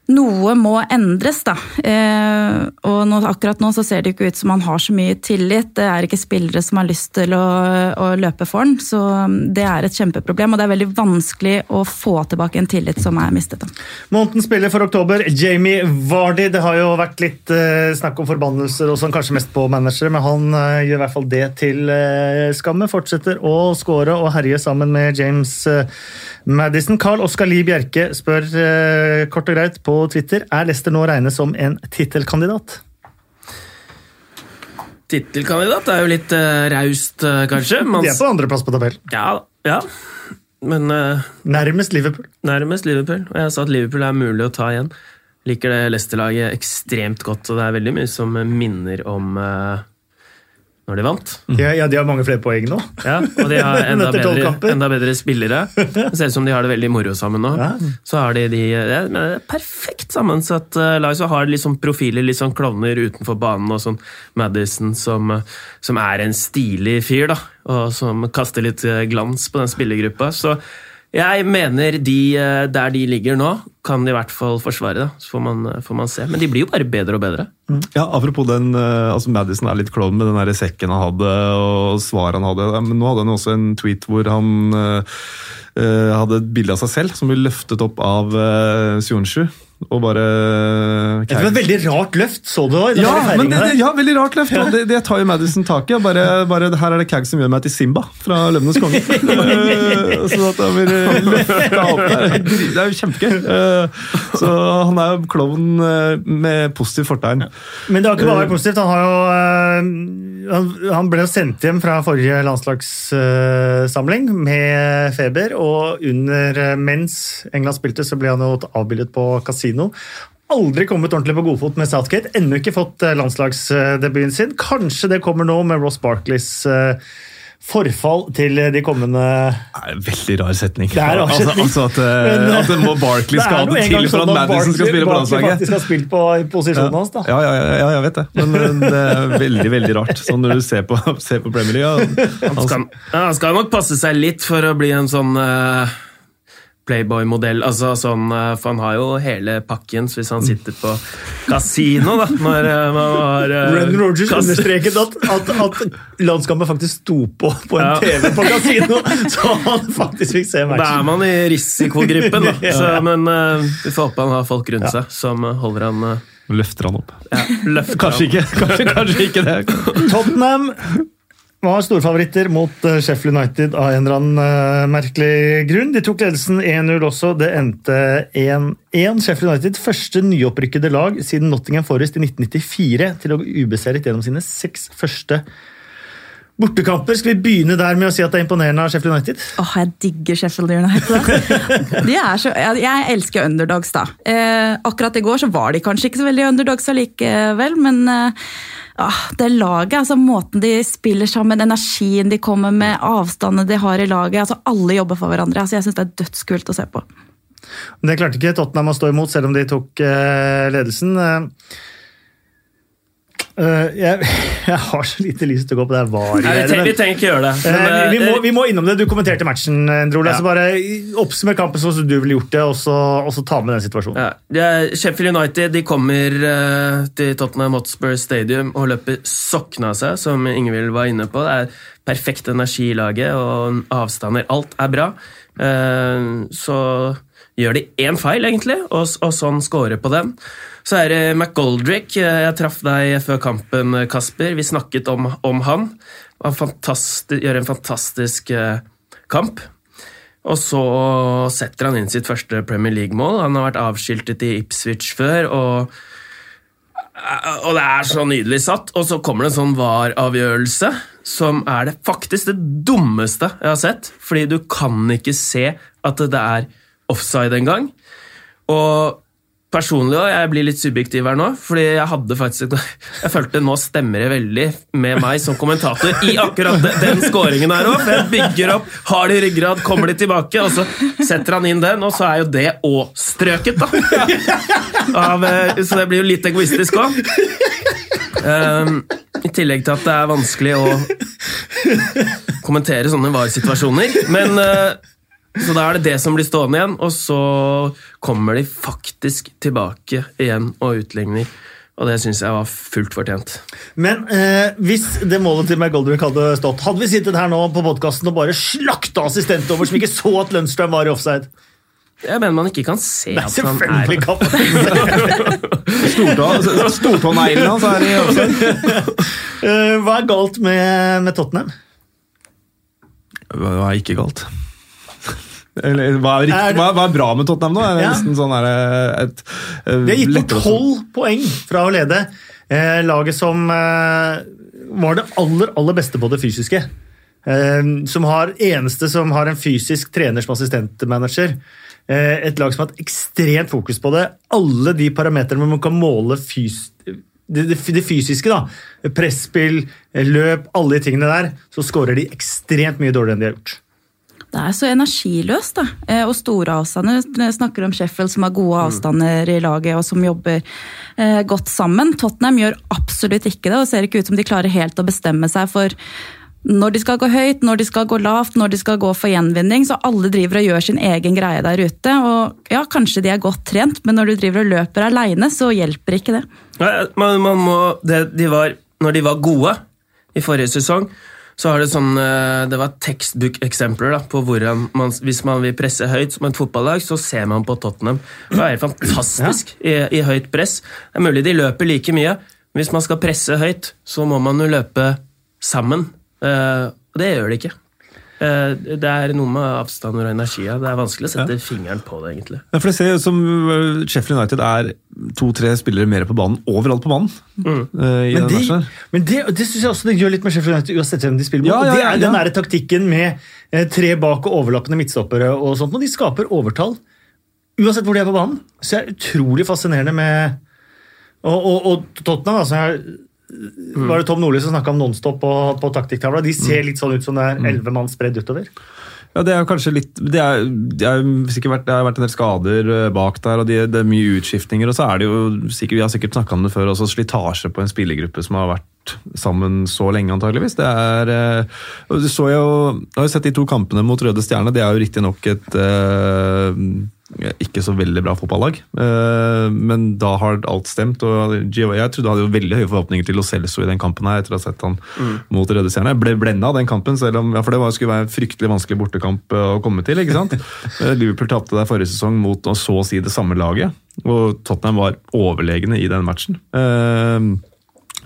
Speaker 4: noe må endres, da. Eh, og nå, akkurat nå så ser det ikke ut som han har så mye tillit. Det er ikke spillere som har lyst til å, å løpe for han, så mm, det er et kjempeproblem. Og det er veldig vanskelig å få tilbake en tillit som er mistet.
Speaker 1: Måneden spiller for oktober. Jamie Vardy. Det har jo vært litt eh, snakk om forbannelser og sånn, kanskje mest på managere, men han eh, gjør i hvert fall det til skamme. Fortsetter å score og herje sammen med James Madison. Carl Oskar Lie Bjerke spør kort og greit på Twitter er Leicester nå regnet som en tittelkandidat.
Speaker 2: Tittelkandidat er jo litt uh, raust, uh, kanskje. Man,
Speaker 1: De er på andreplass på tabellen.
Speaker 2: ja, ja, men uh,
Speaker 1: Nærmest Liverpool.
Speaker 2: nærmest Liverpool. Og jeg sa at Liverpool er mulig å ta igjen. Liker det Leicester-laget ekstremt godt, og det er veldig mye som minner om eh, når de vant.
Speaker 1: Ja, ja, de har mange flere poeng nå.
Speaker 2: Ja, og de har enda bedre, enda bedre spillere. Det ser ut som de har det veldig moro sammen nå.
Speaker 1: Ja.
Speaker 2: Så har de de det er, er perfekt sammensatt eh, lag. Så har de liksom profiler, litt sånn klovner utenfor banen, og sånn Madison som, eh, som er en stilig fyr, da. Og som kaster litt eh, glans på den spillergruppa. Så jeg mener de eh, der de ligger nå, kan de i hvert fall forsvare. det. Så får man, eh, får man se. Men de blir jo bare bedre og bedre.
Speaker 3: Ja, Apropos den, eh, altså Madison er litt klovn med den der sekken han hadde og svaret han hadde. Men nå hadde han også en tweet hvor han eh, hadde et bilde av seg selv som ble løftet opp av uh, Sionchu. Og bare
Speaker 1: Det var et veldig rart løft, så du det?
Speaker 3: ja, men det, det, ja, veldig rart løft. og Det, det tar jo Madison tak i. Bare, bare, her er det Cag som gjør meg til Simba fra Løvenes konge. Eh, sånn at han blir løftet løfta opp der. Det er jo kjempegøy. Eh, Så han er jo klovn eh, med positivt fortegn.
Speaker 1: Men det har ikke bare vært positivt. Han, har jo, eh, han, ble sendt hjem fra forrige landslagssamling med feber, og under, eh, mens England spilte, så ble han jo avbildet på kasino. Aldri kommet ordentlig på godfot med Southgate. Ennå ikke fått eh, landslagsdebuten sin. Kanskje det kommer nå med Ross Barkleys eh, forfall til de kommende
Speaker 3: Det er en veldig rar setning.
Speaker 1: Det er rar
Speaker 3: altså,
Speaker 1: setning.
Speaker 3: altså at, eh,
Speaker 1: Men,
Speaker 3: at det må Barkley
Speaker 1: en
Speaker 3: til for
Speaker 1: sånn
Speaker 3: at Madison skal spille på
Speaker 1: Barkley
Speaker 3: landslaget.
Speaker 1: faktisk har spilt på posisjonen hans. da.
Speaker 3: Ja, ja, ja, ja, jeg vet det. Men det er veldig veldig rart. Sånn når du ser på, ser på Premier League. Han,
Speaker 2: Han skal, han skal nok passe seg litt for å bli en sånn eh, Playboy-modell. Altså, sånn, eh, for han har jo hele pakken, så hvis han sitter på kasino da, når eh, man har uh,
Speaker 1: Ren Rogers
Speaker 2: kas-
Speaker 1: understreket at, at, at landskampen faktisk sto på på en
Speaker 2: Ja.
Speaker 1: TV på kasino, så han faktisk fikk se
Speaker 2: Da er man i risikogruppen, da. Så, men uh, vi får håpe han har folk rundt seg som eh, holder han uh,
Speaker 3: Løfter han opp.
Speaker 2: løfter
Speaker 3: Kanskje
Speaker 2: han.
Speaker 3: ikke, kanskje, kanskje ikke det.
Speaker 1: Tottenham var storfavoritter mot eh, Sheffield United av en eller annen eh, merkelig grunn. De tok ledelsen 1-0 også. Det endte 1-1. Sheffield United, første nyopprykkede lag siden Nottingham Forest i 1994 til å gå ubeseiret gjennom sine seks første bortekamper. Skal vi begynne der med å si at det er imponerende av Sheffield United?
Speaker 4: Åh, jeg digger Sheffield United. De er så, jeg, jeg elsker underdogs, da. Eh, akkurat i går så var de kanskje ikke så veldig underdogs allikevel, men eh, ah, det laget, altså måten de spiller sammen, energien de kommer med, avstandene de har i laget, altså alle jobber for hverandre. Altså, jeg syns det er dødskult å se på.
Speaker 1: Det klarte ikke Tottenham å stå imot, selv om de tok eh, ledelsen. Eh, jeg, jeg har så lite lyst til å gå på det VAR-greiene.
Speaker 2: vi trenger ikke gjøre det. Men,
Speaker 1: vi, vi, må,
Speaker 2: eh,
Speaker 1: vi må innom det. Du kommenterte matchen.
Speaker 2: Ja.
Speaker 1: Så bare oppsummer kampen sånn som du ville gjort det, og så, og så ta med den situasjonen.
Speaker 2: Ja, Sheffield United de kommer uh, til Tottenham Hotspur Stadium og løper sokkene av seg, som Ingvild var inne på. Det er perfekt energi i laget, og avstander. Alt er bra. Så gjør de én feil, egentlig, og, og sånn scorer på den. Så er det McGoldrick. Eh, Jeg traff deg før kampen, Kasper. Vi snakket om, om han. Han gjør en fantastisk eh, kamp. Og så setter han inn sitt første Premier League-mål. Han har vært avskiltet i Ipswich før, og, og det er så nydelig satt. Og så kommer det en sånn VAR-avgjørelse, som er det faktisk det dummeste jeg har sett. Fordi du kan ikke se at det er offside engang. Og personlig også, jeg blir litt subjektiv her nå, fordi jeg hadde faktisk Jeg følte nå stemmer det veldig med meg som kommentator i akkurat den scoringen her òg. Jeg bygger opp, har de ryggrad, kommer de tilbake, og så setter han inn den, og så er jo det òg strøket, da. Av, eh, så det blir jo litt egoistisk òg. I tillegg til at det er vanskelig å kommentere sånne VAR-situasjoner. Men eh, Så da er det det som blir stående igjen, og så kommer de faktisk tilbake igjen og utligner. Og det syns jeg var fullt fortjent.
Speaker 1: Men eh, hvis det målet til McGoldrick hadde stått, hadde vi sittet her nå på podkasten og bare slakta assistent over som ikke så at Lundstrøm var i offside?
Speaker 2: Jeg mener man ikke kan se
Speaker 1: Nei,
Speaker 2: at han
Speaker 1: selvfølgelig
Speaker 2: er
Speaker 1: kan man det.
Speaker 3: Stortå- hans er i offside.
Speaker 1: Eh, Hva er galt med, med Tottenham?
Speaker 3: Hva er ikke galt? Eller, hva, er riktig,
Speaker 1: Er det-
Speaker 3: hva, hva er bra med Tottenham nå? Er det
Speaker 1: Ja.
Speaker 3: sånn der, et, et,
Speaker 1: De har gitt bort tolv poeng fra å lede. Eh, laget som eh, var det aller, aller beste på det fysiske. Eh, som har eneste som har en fysisk trener som assistentmanager. Eh, et lag som har hatt ekstremt fokus på det. Alle de parametrene hvor man kan måle fys det, det, det fysiske, da. Presspill, løp, alle de tingene der. Så scorer de ekstremt mye dårligere enn de har gjort.
Speaker 4: Det er så energiløst, da. Eh, Og store avstander. Jeg snakker om Sheffield som har gode avstander i laget og som jobber eh, godt sammen. Tottenham gjør absolutt ikke det, og ser ikke ut som de klarer helt å bestemme seg for når de skal gå høyt, når de skal gå lavt, når de skal gå for gjenvinning. Så alle driver og gjør sin egen greie der ute. Og ja, kanskje de er godt trent, men når du driver og løper aleine, så hjelper ikke det.
Speaker 2: Nei, man, man må, det, de var, Når de var gode i forrige sesong, så har det sånn eh, Det var textbook-eksempler på hvordan man, hvis man vil presse høyt som et fotballag, så ser man på Tottenham. Det er fantastisk fantastisk i, i høyt press. Det er mulig de løper like mye. men Hvis man skal presse høyt, så må man jo løpe sammen. Eh, Og det gjør de ikke. Eh, Det er noe med avstander og energi. Det er vanskelig å sette fingeren på det, egentlig.
Speaker 3: Ja, for det ser ut som uh, Sheffield United er to-tre spillere mer på banen overalt på banen. Mm. i
Speaker 1: Men det, men det, det synes jeg også det gjør litt med Sheffield United, uansett hvem de spiller mot.
Speaker 3: Ja, ja,
Speaker 1: det er den
Speaker 3: nære
Speaker 1: der taktikken med eh, tre bak og overlappende midtstoppere og sånt, og de skaper overtall uansett hvor de er på banen. Så det er utrolig fascinerende med Og, og, og Tottenham, da, som jeg var det Tom Nordli som snakka om Nonstop på, på taktikktavla. De ser litt sånn ut som det er elleve mann spredd utover.
Speaker 3: Ja, det er kanskje litt Det, er, det, er vært, det har vært en del skader eh, bak der, og de, det er mye utskiftninger. Og så er det jo sikkert, vi har sikkert snakka om det før, også slitasje på en spillergruppe som har vært sammen så lenge, antageligvis. Det er eh, du så jo, Jeg har jo sett de to kampene mot Røde Stjerne. Det er jo riktignok et eh, ikke så veldig bra fotballag, eh, men da har alt stemt. og Jeg trodde hadde jo veldig høye forhåpninger til Lo Celso i den kampen her, etter å ha sett han mot Røde Stjerne. Jeg ble blenda av den kampen, selv om, ja, for det var, skulle være en fryktelig vanskelig bortekamp å komme til. ikke sant? Liverpool tapte der forrige sesong mot å så å si det samme laget, og Tottenham var overlegne i den matchen. Eh,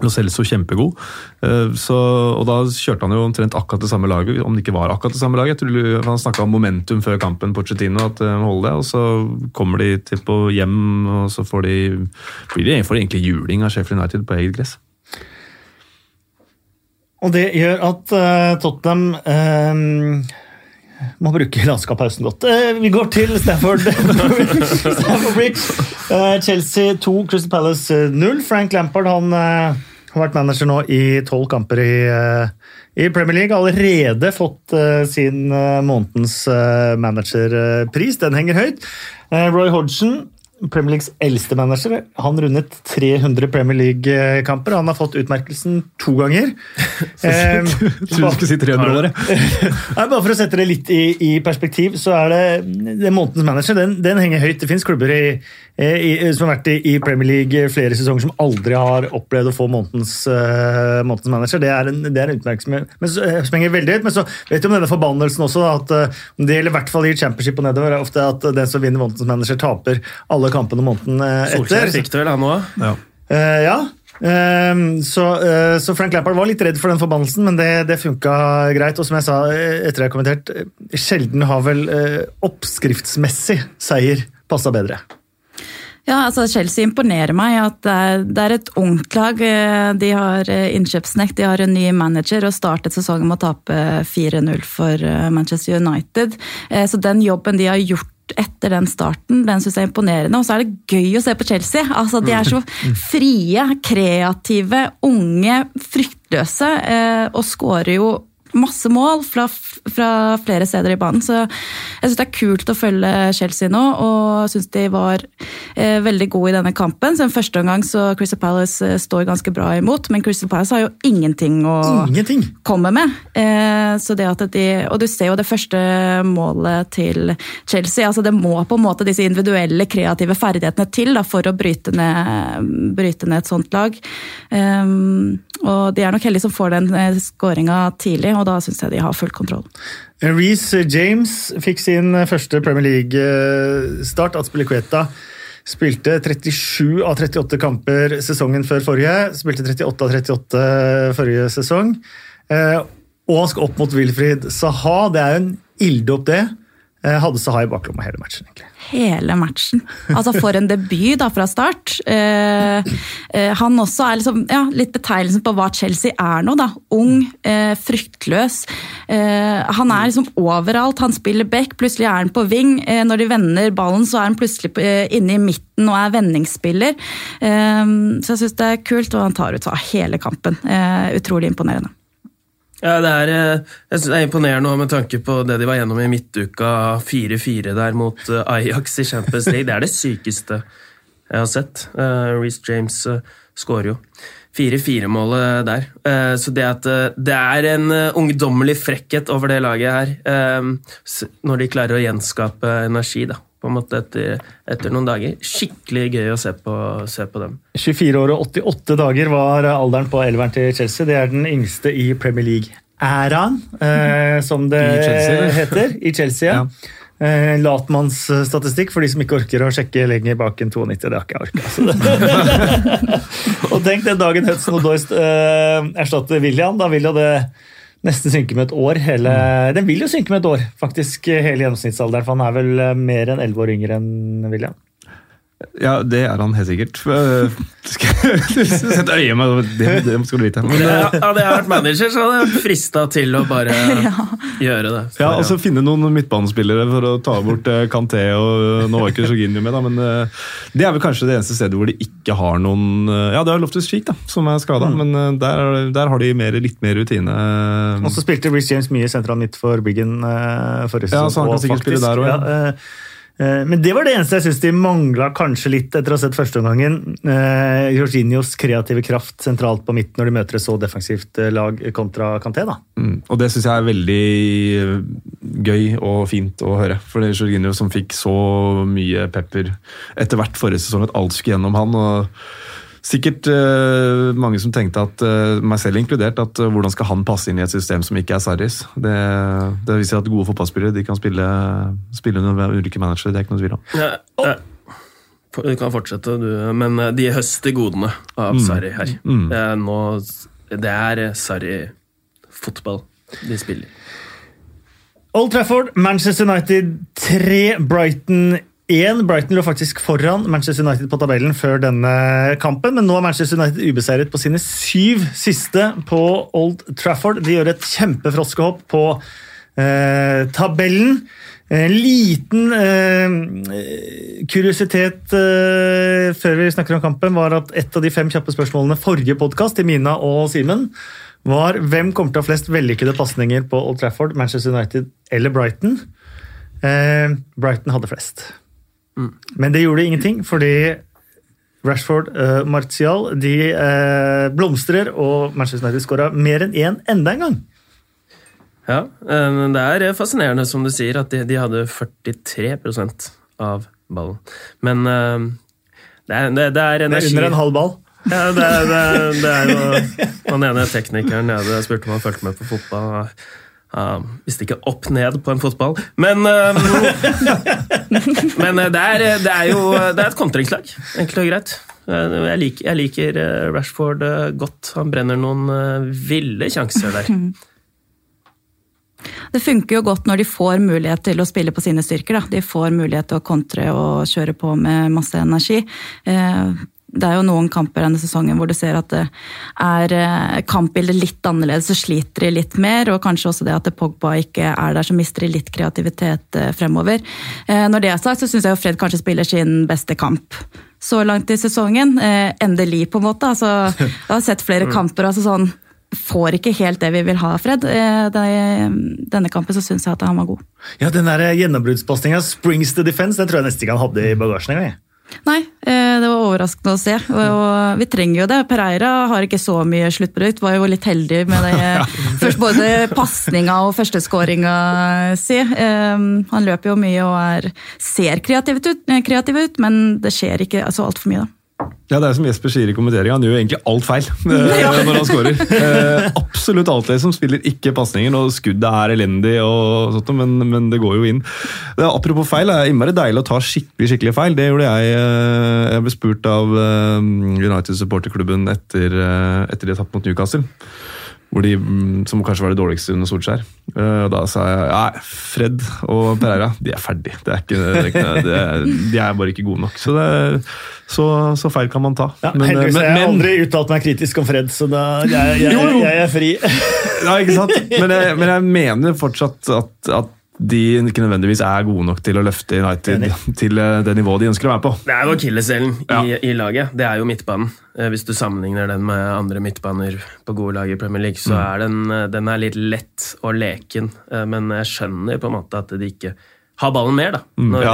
Speaker 3: Lo Celso kjempegod, Eh, så, og da kjørte han jo omtrent akkurat det samme laget, om det ikke var akkurat det samme laget. Jeg tror Han snakka om momentum før kampen, Pochettino, at de holder det, og så kommer de til på hjem, og så får de, blir de, får de egentlig juling av Sheffield United på eget gress.
Speaker 1: Og det gjør at eh, Tottenham eh, må bruke landskapspausen godt. Eh, vi går til Stafford, Stafford Bridge. Eh, Chelsea 2, Crystal Palace 0. Frank Lampard han eh, har vært manager nå i tolv kamper i, eh, Premier League. Allerede fått eh, sin eh, månedens eh, managerpris. Den henger høyt. Eh, Roy Hodgson, Premier Leagues eldste manager, han rundet 300 Premier League-kamper. Han har fått utmerkelsen to ganger.
Speaker 3: Jeg trodde du skulle si 300 år.
Speaker 1: Nei, bare for å sette det litt i, i perspektiv, så er det, det månedens manager den, den henger høyt. Det finnes klubber i, i, som har vært i, Premier League flere sesonger som aldri har opplevd å få månedens, uh, månedens manager. Det er en, det er en utmerkelse men, eh, som henger veldig høyt. Men så vet du om denne forbannelsen også, da, at eh, det gjelder i hvert fall i championship og nedover, er ofte at den som vinner månedens manager, taper alle kampene måneden etter.
Speaker 2: Solskjær fikk det vel, han òg?
Speaker 3: Ja.
Speaker 1: Eh, ja. Ehm, så, eh, så Frank Lampard var litt redd for den forbannelsen, men det, det funka greit. Og som jeg sa eh, etter jeg har kommentert, eh, sjelden har vel eh, oppskriftsmessig seier passa bedre.
Speaker 4: Ja, altså Chelsea imponerer meg. at Det er, det er et ungt lag. Eh, De har eh, innkjøpsnekt, de har en ny manager og startet sesongen med å tape 4-0 for eh, Manchester United. Eh, Så den jobben de har gjort etter den starten, den syns jeg er imponerende. Og så er det gøy å se på Chelsea. Altså, De er så frie, kreative, unge, fryktløse, eh, og skårer jo masse mål fra, fra flere steder i banen. Så jeg syns det er kult å følge Chelsea nå, og syns de var eh, veldig gode i denne kampen. Så en første omgang så Crystal Palace eh, står ganske bra imot, men Crystal Palace har jo ingenting å
Speaker 1: Ingenting!
Speaker 4: komme med. Eh, så det at de, og du ser jo det første målet til Chelsea. altså Det må på en måte disse individuelle, kreative ferdighetene til da, for å bryte ned, bryte ned et sånt lag. Um, og de er nok heldige som får den eh, skåringa tidlig, og da syns jeg de har full kontroll.
Speaker 1: Reece James fikk sin første Premier League-start. Aspilicueta spilte 37 av 38 kamper sesongen før forrige. Spilte 38 av 38 forrige sesong. Eh, Og han skal opp mot Wilfried Saha. Det er jo en ilddåp, det. Eh, Hadde Saha i baklomma hele matchen, egentlig.
Speaker 4: Hele matchen. Altså For en debut da fra start. Eh, eh, han også er liksom, ja, litt betegnelsen på hva Chelsea er nå. da. Ung, eh, fryktløs. Eh, han er liksom overalt. Han spiller back, plutselig er han på wing. Når de vender ballen, så er han plutselig inne i midten og er vendingsspiller. Så jeg syns det er kult, og han tar ut av hele kampen. Utrolig imponerende.
Speaker 2: Ja, det er, eh, jeg synes det er imponerende med tanke på det de var gjennom i midtuka 4-4 der mot eh, Ajax i Champions League. Det er det sykeste jeg har sett. Uh, Reece James skårer jo 4-4-målet der. Eh, så det at eh, det er en eh, ungdommelig frekkhet over det laget her, eh, når de klarer å gjenskape energi da, på en måte etter, etter noen dager. Skikkelig gøy å se på, se på dem.
Speaker 1: 24 år og 88 dager var alderen på elveren til Chelsea. Det er den yngste i Premier League-æraen, eh, som det
Speaker 3: I Chelsea,
Speaker 1: heter. I Chelsea, ja. Eh, Latmannsstatistikk for de som ikke orker å sjekke lenger bak enn 92. Det har ikke jeg orka. Og tenk den dagen Hudson Odoist eh, erstatter William. Da vil jo det nesten synke med et år. Hele, den vil jo synke med et år, faktisk, hele gjennomsnittsalderen. For han er vel eh, mer enn 11 år yngre enn William.
Speaker 3: Ja, det er han helt sikkert. Sett øye med det, det skal du vite. Men,
Speaker 2: Det-
Speaker 3: eh,
Speaker 2: Hadde jeg vært manager, så hadde jeg frista til å bare gjøre det.
Speaker 3: ja, altså Finne noen midtbanespillere for å ta bort eh, Kanté og Nå var ikke Jorginho med, da, men eh, det er vel kanskje det eneste stedet hvor de ikke har noen eh, Ja, det er Loftus Cheek, da, som er skada, men eh, der, er der har de mer, litt mer rutine.
Speaker 1: Og så spilte Reece James mye sentral midt for Biggen uh, forrige
Speaker 3: Ja,
Speaker 1: sesong.
Speaker 3: så han kan sikkert spille der også, ja.
Speaker 1: ja, eh, eh, men det var det eneste jeg syns de mangla kanskje litt etter å ha sett førsteomgangen. Eh, Jorginhos kreative kraft sentralt på midten når de møter et så defensivt eh, lag kontra Kanté. da.
Speaker 3: Mm, og det syns jeg er veldig eh, gøy og fint å høre. For det er Jorginho som fikk så mye pepper etter hvert forrige sesong at alt skulle gjennom han. og Sikkert uh, mange som tenkte, at, uh, meg selv inkludert, at uh, hvordan skal han passe inn i et system som ikke er Sarris? Det, det viser at gode fotballspillere de kan spille, spille under ulike managere. Det er ikke noe tvil om.
Speaker 2: Ja, ja. Du kan fortsette, du. Men de høster godene av Sarri her. Det er, nå, det er Sarri-fotball de spiller.
Speaker 1: Old Trafford, Manchester United 3, Brighton 1. Brighton lå faktisk foran Manchester United på tabellen før denne kampen, men nå er Manchester United ubeseiret på sine syv siste på Old Trafford. De gjør et kjempefroskehopp på eh, tabellen. En liten eh, kuriositet eh, før vi snakker om kampen, var at et av de fem kjappe spørsmålene forrige podkast til Mina og Simen var hvem kommer til å ha flest vellykkede pasninger på Old Trafford, Manchester United eller Brighton. Eh, Brighton hadde flest. Men det gjorde ingenting, fordi Rashford uh, Martial de uh, blomstrer, og Manchester United skåra mer enn én enda en gang.
Speaker 2: Ja, men det er fascinerende, som du sier, at de, de hadde 43% av ballen. Men uh, det er, det, det er
Speaker 1: Det er under en halv ball.
Speaker 2: Ja, det, det, det er jo Han ene teknikeren jeg spurte om han fulgte med på fotball. Han visste ikke opp ned på en fotball. Men, uh, men det, er, det er jo det er et kontringslag, enkelt og greit. Eh, Jeg liker, jeg liker Rashford godt. Han brenner noen ville sjanser der.
Speaker 4: Det funker jo godt når de får mulighet til å spille på sine styrker. Da. De får mulighet til å kontre og kjøre på med masse energi. Det er jo noen kamper denne sesongen hvor du ser at det er eh, kampbildet litt annerledes, så sliter de litt mer. Og kanskje også det at Pogba ikke er der, så mister de litt kreativitet eh, fremover. Eh, Når det er sagt, så syns jeg jo Fred kanskje spiller sin beste kamp så langt i sesongen. Endelig, på en måte. Altså, jeg har sett flere kamper. altså sånn får ikke helt det vi vil ha, Fred. Denne kampen så syns jeg at han var god.
Speaker 1: Ja, Den gjennombruddspasninga, Springs to Defense, den tror jeg nesten ikke han hadde i bagasjen engang.
Speaker 4: Nei, eh, det var overraskende å se. Og, vi trenger jo det. Pereira har ikke så mye sluttprodukt. Var jo litt heldig med det. Først både pasninga og førsteskåringa si. Eh, Han løper jo mye og er, ser kreativ ut, eh, kreativ ut, men det skjer ikke så altfor mye, da.
Speaker 3: Ja, Det er som Jesper sier i kommenteringen, han gjør egentlig alt feil ja. når han scorer. Eh, absolutt alt det som spiller ikke pasninger, og skuddet er elendig, og sånt, men, men det går jo inn. Det, er- apropos feil, det er innmari deilig å ta skikkelig skikkelig feil. Det gjorde jeg. eh, Jeg ble spurt av eh, United supporterklubben etter, eh, etter de har tapt mot Newcastle. De, mm, som kanskje var det dårligste under Solskjær. Eh, Og da sa jeg nei, Fred og Pereira de er ferdig. Det er ikke, det er er, de er bare ikke gode nok. Så, det, så, så feil kan man ta.
Speaker 1: Ja,
Speaker 3: Men, eh,
Speaker 1: heldigvis
Speaker 3: men-
Speaker 1: har jeg
Speaker 3: men-
Speaker 1: aldri uttalt meg kritisk om Fred, så da, jeg, jeg,
Speaker 3: jo.
Speaker 1: jeg er fri.
Speaker 3: Ja, ikke sant? Men jeg, men jeg mener fortsatt at, at de ikke nødvendigvis er gode nok til å løfte United
Speaker 1: Enig.
Speaker 3: til eh, det nivået de ønsker å være på.
Speaker 2: Det er jo akilleshælen i,
Speaker 3: Ja.
Speaker 2: i laget. Det er jo midtbanen. Eh, Hvis du sammenligner den med andre midtbaner på gode lag i Premier League, så er den, eh, den er litt lett og leken. Men jeg skjønner på en måte at de ikke har ballen mer, da. Når
Speaker 3: ja.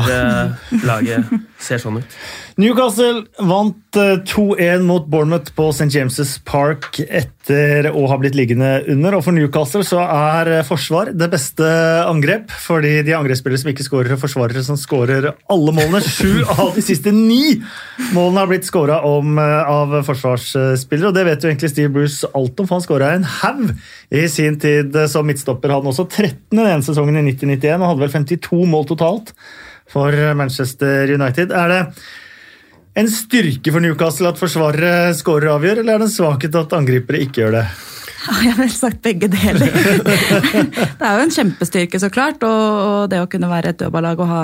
Speaker 2: laget ser sånn ut.
Speaker 1: Newcastle vant eh, 2-1 mot Bournemouth på St. James' Park etter å ha blitt liggende under. Og for Newcastle så er eh, forsvar det beste angrep, fordi de angrepsspillere som ikke skårer, forsvarere som skårer alle målene. Sju av de siste ni målene har blitt skåra av forsvarsspillere, og det vet jo egentlig Steve Bruce alt om, for han skåra en haug i sin tid som midtstopper. Han også 13. den sesongen i 1991 og hadde vel 52 mål totalt for Manchester United. Er det en styrke for Newcastle at forsvarere skårer og avgjør, eller er det en svakhet at angripere ikke gjør det?
Speaker 4: Jeg har vel sagt begge deler. det er jo en kjempestyrke, så klart. Og det å kunne være et dødballag og ha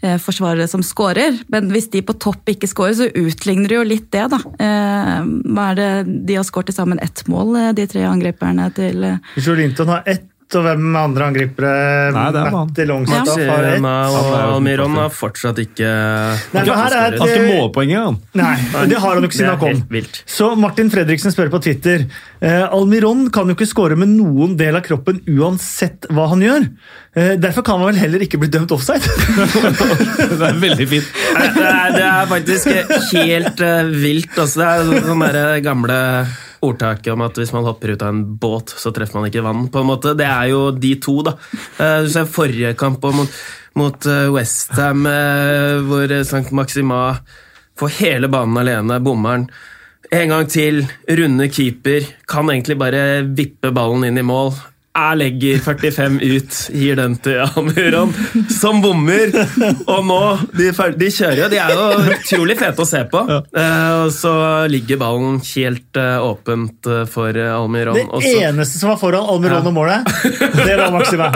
Speaker 4: eh, forsvarere som scorer. Men hvis de på topp ikke scorer, så utligner det jo litt det, da. Eh, hva er det De har skåret til sammen ett mål, eh, de tre angriperne til eh,
Speaker 1: Joe Linton har ett, og hvem andre angripere?
Speaker 3: Nei, det er han.
Speaker 1: Matti Longstaff har ett.
Speaker 2: Og
Speaker 3: Han
Speaker 2: Almiron har fortsatt ikke
Speaker 1: Nei, for her er
Speaker 3: Han har
Speaker 1: det-
Speaker 3: ikke målpoeng engang.
Speaker 1: Nei, det har han jo ikke siden han kom. Så Martin Fredriksen spør på Twitter eh, Almiron kan jo ikke score med noen del av kroppen uansett hva han gjør. Eh, derfor kan han vel heller ikke bli dømt offside.
Speaker 3: Det er veldig fint.
Speaker 2: Det er, det er faktisk helt eh, vilt. Altså, det er sånn sånn gamle ordtaket om at hvis man hopper ut av en båt, så treffer man ikke vann. på en måte. Det er jo de to, da. Eh, Du ser forrige kamp mot, mot Westham, hvor St. Maxima får hele banen alene, bommeren. En gang til, runde keeper, kan egentlig bare vippe ballen inn i mål. Jeg legger 45 ut, gir den til Almiron, som bommer. Og nå De, de kjører jo, de er jo utrolig fete å se på. Eh, og så ligger ballen helt uh, åpent eh, for Almiron.
Speaker 1: Det
Speaker 2: også.
Speaker 1: eneste som var foran Almiron og målet, det var Maxima.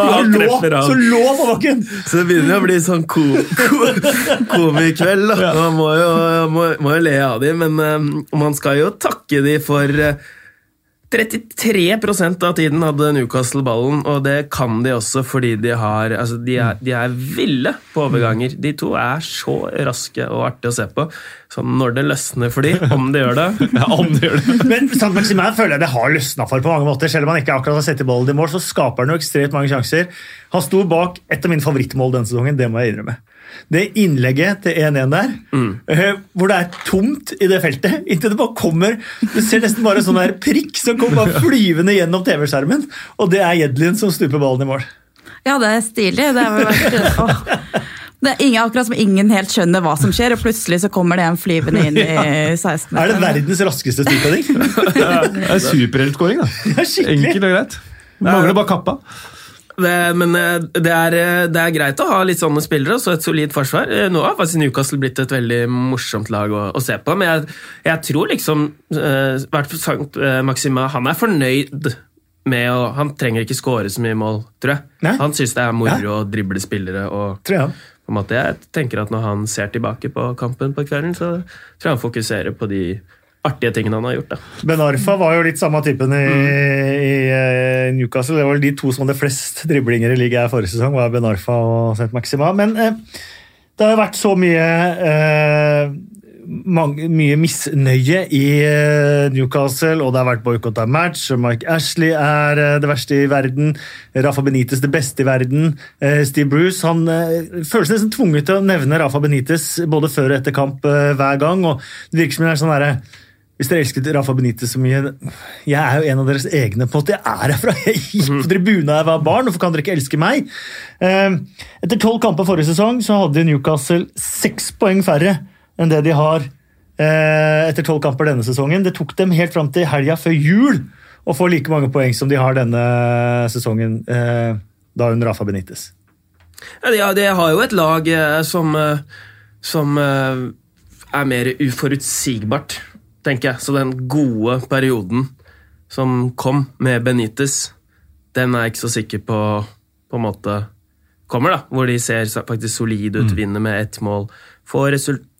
Speaker 2: Og
Speaker 1: lå, så lå på bakken!
Speaker 2: Så det begynner å bli sånn ko ko komikveld. da. Man må jo, må, må jo le av dem, men man skal jo takke dem for 33% av tiden hadde Newcastle ballen, og det kan de også fordi de har altså de, er, de er ville på overganger. De to er så raske og artige å se på. Så når det løsner for de, om det gjør det
Speaker 3: Ja, om det gjør det.
Speaker 1: Men St. Maximin føler jeg det har løsna for på mange måter. Selv om han ikke akkurat har sett i ballen i mål, så skaper han jo ekstremt mange sjanser. Han sto bak et av mine favorittmål denne sesongen, det må jeg innrømme. Det innlegget til 1-1 der, eh, hvor det er tomt i det feltet, inntil det bare kommer Du ser nesten bare en sånn der prikk som kommer bare flyvende gjennom TV-skjermen, og det er Jedlin som stuper ballen i mål.
Speaker 4: Ja, det er stilig. Det har vært åh. Det er ingen, akkurat som ingen helt skjønner hva som skjer, og plutselig så kommer det en flyvende inn i 16.
Speaker 1: Er det verdens raskeste styrkading?
Speaker 3: Det er superheltskåring, da.
Speaker 1: Ja.
Speaker 3: Enkelt og greit. Mangler bare kappa.
Speaker 2: Det, men eh, det er, eh, det er greit å ha litt sånne spillere og så et solid forsvar. Eh, Nå har faktisk Newcastle blitt et veldig morsomt lag å, å se på, men jeg, jeg tror liksom hvert uh, Maxima Han er fornøyd med å Han trenger ikke skåre så mye mål, tror jeg.
Speaker 1: Nei.
Speaker 2: Han syns det er moro å drible spillere. og
Speaker 1: Tror jeg.
Speaker 2: på en måte Jeg tenker at når han ser tilbake på kampen på kvelden, så tror jeg han fokuserer på de artige tingene han har gjort. da.
Speaker 1: Ben Arfa var jo litt samme typen i, i eh, Newcastle. Det var vel de to som hadde flest driblinger i ligaen forrige sesong, var Ben Arfa og Saint Maxima. Men eh, det har jo vært så mye eh, mange, mye misnøye i eh, Newcastle, og det har vært boikott av match, Mike Ashley er eh, det verste i verden. Rafa Benitez det beste i verden. Steve Bruce han føles nesten tvunget til å nevne Rafa Benitez både før og etter kamp hver gang. og det virker som en sånn derre hvis dere elsket Rafa Benitez så mye Jeg er jo en av deres egne. på en måte. Jeg er herfra. Jeg gikk på tribunen da jeg var barn. Hvorfor kan dere ikke elske meg? Eh, Etter tolv kamper forrige sesong så hadde Newcastle seks poeng færre enn det de har eh, etter tolv kamper denne sesongen. Det tok dem helt fram til helga før jul å få like mange poeng som de har denne sesongen, eh, da under Rafa Benitez.
Speaker 2: Ja, de, har- jo et lag eh, som, som er mer uforutsigbart, tenker jeg. Så den gode perioden som kom med Benitez, den er jeg ikke så sikker på på en måte kommer, da. Hvor de ser faktisk solide ut, vinner med ett mål. For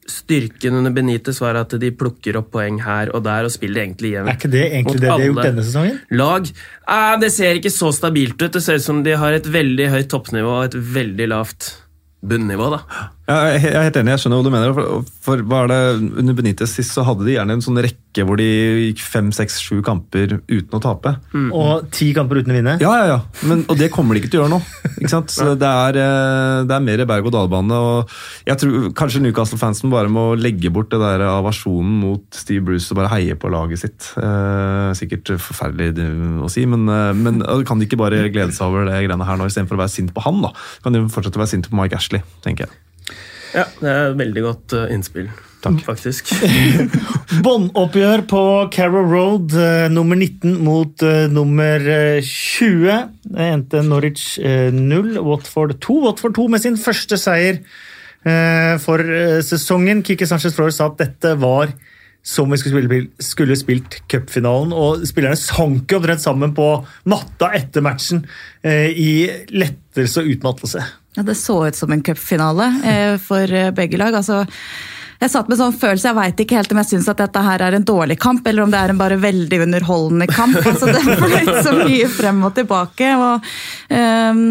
Speaker 2: Styrken under Benitez var at de plukker opp poeng her og der og spiller egentlig jevnt.
Speaker 1: Er ikke det egentlig det de har gjort denne sesongen?
Speaker 2: Lag eh, Det ser ikke så stabilt ut. Det ser ut som de har et veldig høyt toppnivå og et veldig lavt bunnivå. da.
Speaker 3: Ja, jeg er er helt enig, jeg skjønner hva du mener. For, for var det Under Benitez sist så hadde de gjerne en sånn rekke hvor de gikk fem, seks, sju kamper uten å tape.
Speaker 1: Og ti kamper uten å vinne?
Speaker 3: Ja, ja, ja. Men, og det kommer de ikke til å gjøre nå. Ikke sant? Så det, er, eh, det er mer berg-og-dal-bane. og Jeg tror kanskje Newcastle-fansen bare må legge bort det der avasjonen mot Steve Bruce og bare heie på laget sitt. Eh, sikkert forferdelig å si, men, eh, men kan de ikke bare glede seg over det greiene her nå istedenfor å være sint på han? da? Kan de fortsette å være sinte på Mike Ashley, tenker jeg.
Speaker 2: Ja, Det er et veldig godt innspill. innspill, faktisk.
Speaker 1: Båndoppgjør på Carrow Road, eh, nummer 19 mot eh, nummer eh, 20. Det endte Norwich eh, 0, Watford 2. Watford 2 med sin første seier eh, for eh, sesongen. Kiki Sanchez Flores sa at dette var som vi skulle, spille, skulle spilt cupfinalen. Og spillerne sank omtrent sammen på matta etter matchen eh, i lettelse og utmattelse.
Speaker 4: Ja, Det så ut som en cupfinale eh, for eh, begge lag. altså jeg satt med sånn følelse, jeg veit ikke helt om jeg syns at dette her er en dårlig kamp, eller om det er en bare veldig underholdende kamp. altså Det fløyt så mye frem og tilbake. og um,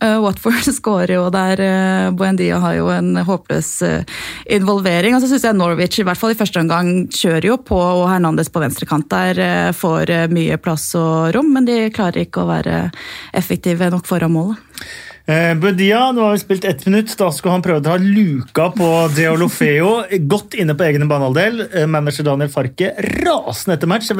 Speaker 4: uh, Watford skårer jo der. Uh, Buendia har jo en håpløs uh, involvering. Og så syns jeg Norwich i hvert fall i første omgang kjører jo på, og Hernandez på venstrekant der får mye plass og rom, men de klarer ikke å være effektive nok foran målet.
Speaker 1: Eh, Budia, nå har vi spilt ett minutt. Da skulle han prøve å ta luka på Deolofeo. Godt inne på egen banehalvdel. Eh, manager Daniel Farke rasende etter match.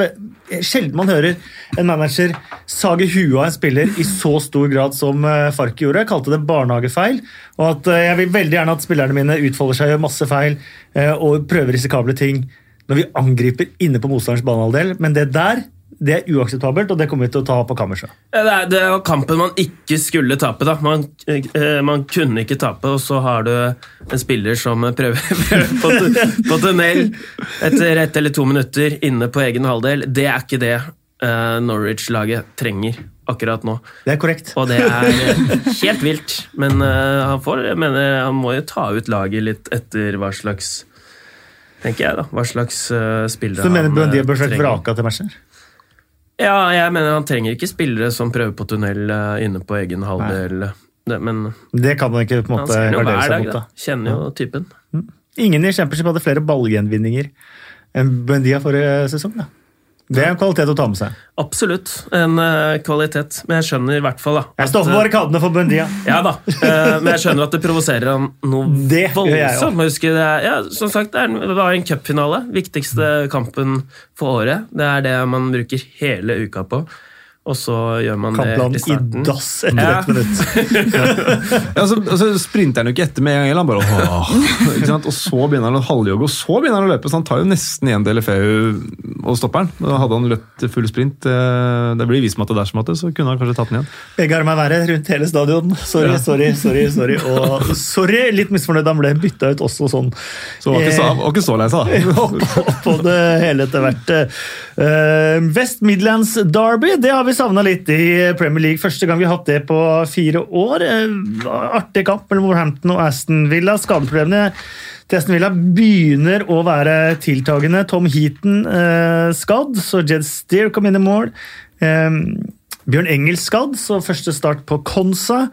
Speaker 1: Sjelden man hører en manager sage huet av en spiller i så stor grad som eh, Farke gjorde. Jeg kalte det barnehagefeil. Og at eh, jeg vil veldig gjerne at spillerne mine utfolder seg, gjør masse feil og prøver risikable ting når vi angriper inne på motstanderens banehalvdel, men det der det er uakseptabelt, og det kommer vi til å ta på kammerset.
Speaker 2: Det, det var kampen man ikke skulle tape. da. Man, eh, man, kunne ikke tape, og så har du en spiller som prøver, prøver på, på, tunnel etter ett eller to minutter inne på egen halvdel. Det er ikke det uh, Norwich-laget trenger akkurat nå.
Speaker 1: Det er korrekt.
Speaker 2: Og det er helt vilt. Men han, får, mener, han må jo ta ut laget litt etter hva slags tenker jeg da, hva slags spillere
Speaker 1: han trenger. Så mener du Buendia bør vært vraka til matchen?
Speaker 2: Ja, jeg mener han trenger ikke spillere som prøver på tunnel uh, inne på egen halvdel. Det, men
Speaker 1: det kan han ikke på en måte
Speaker 2: gardere seg mot. Da. Kjenner jo typen.
Speaker 1: Mm. Ingen i Championship hadde flere ballgjenvinninger enn Buendia forrige sesong. da. Det er en kvalitet å ta med seg.
Speaker 2: Absolutt en uh, kvalitet, men jeg skjønner i hvert fall da,
Speaker 1: Jeg står på barrikadene for Bundia.
Speaker 2: Ja da, uh, men jeg skjønner at det provoserer han noe det voldsomt. Huske, det er, ja, som sagt, det var en cupfinale. Viktigste kampen for året. Det er det man bruker hele uka på og så gjør man
Speaker 1: Kampland
Speaker 2: det i starten.
Speaker 1: i dass etter ja. ett minutt.
Speaker 3: ja, så, så sprinter han jo ikke etter med en gang. Han bare, åh, Og så begynner han å halvjogge, og så begynner han å løpe. Så han tar jo nesten igjen DLFU og stopper den. Da hadde han løpt full sprint. Eh, det blir vismatte der som måtte, så kunne han kanskje tatt den igjen.
Speaker 1: Begge armer verre rundt hele stadion. Sorry, ja. sorry, sorry. sorry. Og sorry, litt misfornøyd. Han ble bytta ut også sånn.
Speaker 3: Så var ikke så, var ikke så lei seg,
Speaker 1: da. På det hele etter hvert. Uh, West Midlands Derby, det har vi savna litt i Premier League. Første gang vi har hatt det på fire år. Eh, artig kamp mellom Wolverhampton og Aston Villa. Skadeproblemene til Aston Villa begynner å være tiltagende. Tom Heaton eh, skadd, så Jed Steer kom inn i mål. Eh, Bjørn Engel skadd, så første start på Konsa.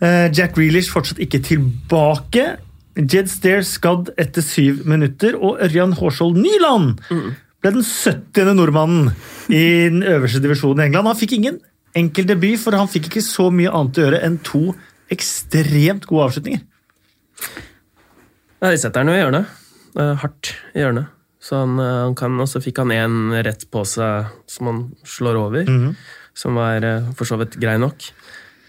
Speaker 1: Eh, Jack Reelish fortsatt ikke tilbake. Jed Steer skadd etter syv minutter, og Ørjan Hårskjold Nyland mm ble den 70. nordmannen i den øverste divisjonen i England. Han fikk ingen enkel debut, for han fikk ikke så mye annet å gjøre enn to ekstremt gode avslutninger.
Speaker 2: Ja, de setter han jo i hjørnet. Hardt i hjørnet. Så han, eh, han kan, og så fikk han én rett på seg som han slår over, mm -hmm. som var eh, for så vidt grei nok.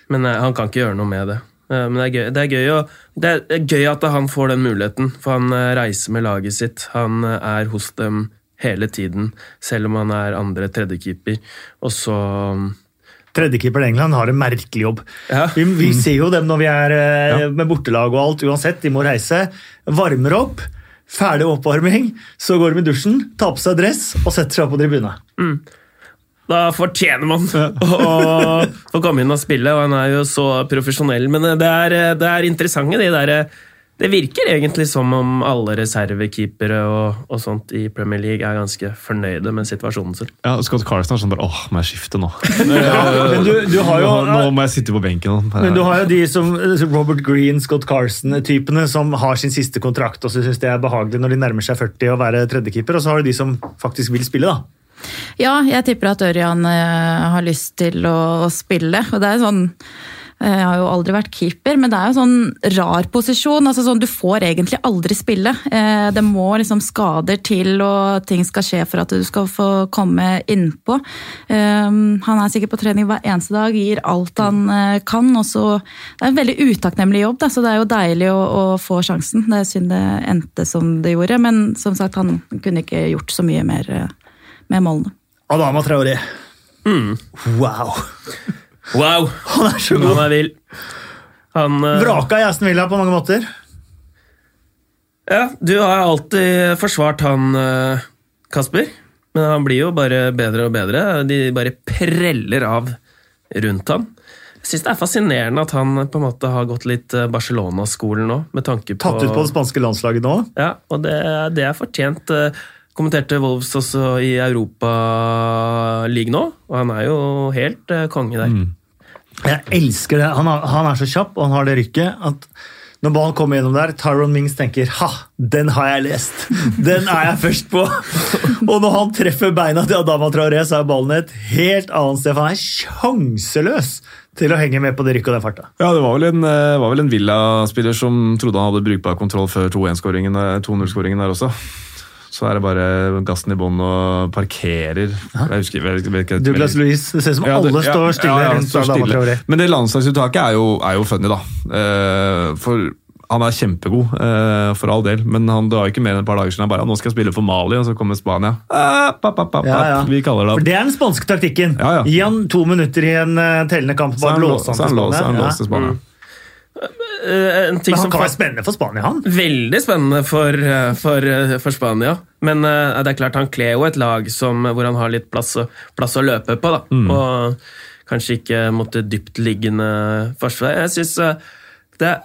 Speaker 2: Men eh, han kan ikke gjøre noe med det. Men det er, gøy, det, er gøy å, det er gøy at han får den muligheten, for han reiser med laget sitt. Han er hos dem hele tiden, selv om han er andre tredjekeeper. Og så um,
Speaker 1: Tredjekeeper i England har en merkelig jobb. Ja. Vi, vi, ser jo dem når vi er eh, ja. med bortelag og alt, uansett. De må reise. Varmer opp. Ferdig oppvarming. Så går de i dusjen, tar på seg dress og setter seg opp på tribunen. Mm.
Speaker 2: Da fortjener man ja. å få komme inn og spille, og han er jo så profesjonell. Men det er, det er interessante, de der det virker egentlig som om alle reservekeepere og, og, sånt i Premier League er ganske fornøyde med situasjonen sin.
Speaker 3: Ja, Scott Carlson er sånn bare åh, må jeg skifte nå?
Speaker 1: ja, men du, du har jo,
Speaker 3: nå, nå, må jeg sitte på benken.
Speaker 1: Men du har jo de som Robert Green, Scott Carson-typene som har sin siste kontrakt og syns det er behagelig når de nærmer seg 40 å være tredjekeeper, og så har du de som faktisk vil spille, da.
Speaker 4: Ja, jeg tipper at Ørjan uh, har lyst til å, å spille. og det er sånn Eh, jeg har jo aldri vært keeper, men det er jo sånn rar posisjon. altså sånn Du får egentlig aldri spille. Eh, det må liksom skader til, og ting skal skje for at du skal få komme innpå. Eh, han er sikkert på trening hver eneste dag, gir alt han kan. og så Det er en veldig utakknemlig jobb, da, så det er jo deilig å, å, få sjansen. Det er synd det endte som det gjorde, men som sagt, han kunne ikke gjort så mye mer med målene.
Speaker 1: Adama Traoré. Mm. Wow!
Speaker 2: Wow!
Speaker 1: Han er så god!
Speaker 2: Han er vill. Han,
Speaker 1: uh... Vraka i Aston Villa på mange måter.
Speaker 2: Ja, du har alltid forsvart han uh, Kasper. Men han blir jo bare bedre og bedre. De bare preller av rundt han. Jeg syns det er fascinerende at han på en måte har gått litt eh, Barcelona-skolen nå. med tanke på...
Speaker 1: Tatt ut på det spanske landslaget nå.
Speaker 2: Ja, og det, det er fortjent. Eh, Kommenterte Wolves også i Europa League nå, og han er jo helt eh, konge der.
Speaker 1: Jeg elsker det. Han, har, han er så kjapp, og han har det rykket at når ballen kommer gjennom der, Tyron Mings tenker ha, den har jeg lest! Den er jeg først på! Og når han treffer beina til Adama Traoré, så er ballen et helt annet sted. for Han er sjanseløs til å henge med på det rykket og den farta.
Speaker 3: Ja, det var vel en, eh, var vel en Villa-spiller som trodde han hadde brukbar kontroll før 2-1-skåringen, eh, 2-0-skåringen der også. Så er det bare gassen i bånn og parkerer. Jeg husker, jeg vet, vet ikke,
Speaker 1: Douglas Louise, det ser ut som
Speaker 3: Ja,
Speaker 1: alle
Speaker 3: ja,
Speaker 1: står stille
Speaker 3: ja, ja,
Speaker 1: rundt
Speaker 3: står stille. Men det landslagsuttaket er jo, er jo funny, da. Eh, for han er kjempegod, eh, for all del, men han, det var ikke mer enn et par dager siden han bare nå skal jeg spille for Mali, og så kommer Spania. Eh, pap, pap, papp,
Speaker 1: Ja, ja.
Speaker 3: Vi kaller det
Speaker 1: For det er den spanske taktikken.
Speaker 3: Ja, ja.
Speaker 1: Gi han to minutter i en tellende kamp, bare
Speaker 3: han lå-
Speaker 1: blåse han til
Speaker 3: han er han
Speaker 1: Spania.
Speaker 3: låst til
Speaker 1: Ja.
Speaker 3: Spania.
Speaker 2: Eh, En ting
Speaker 1: Men han
Speaker 2: som
Speaker 1: kan være spennende for Spania, han.
Speaker 2: Veldig spennende for, eh, for, eh, for Spania. Men det er klart han kler jo et lag som, hvor han har litt plass, plass å løpe på. da. Og kanskje ikke mot det dyptliggende forsvaret. Jeg syns det er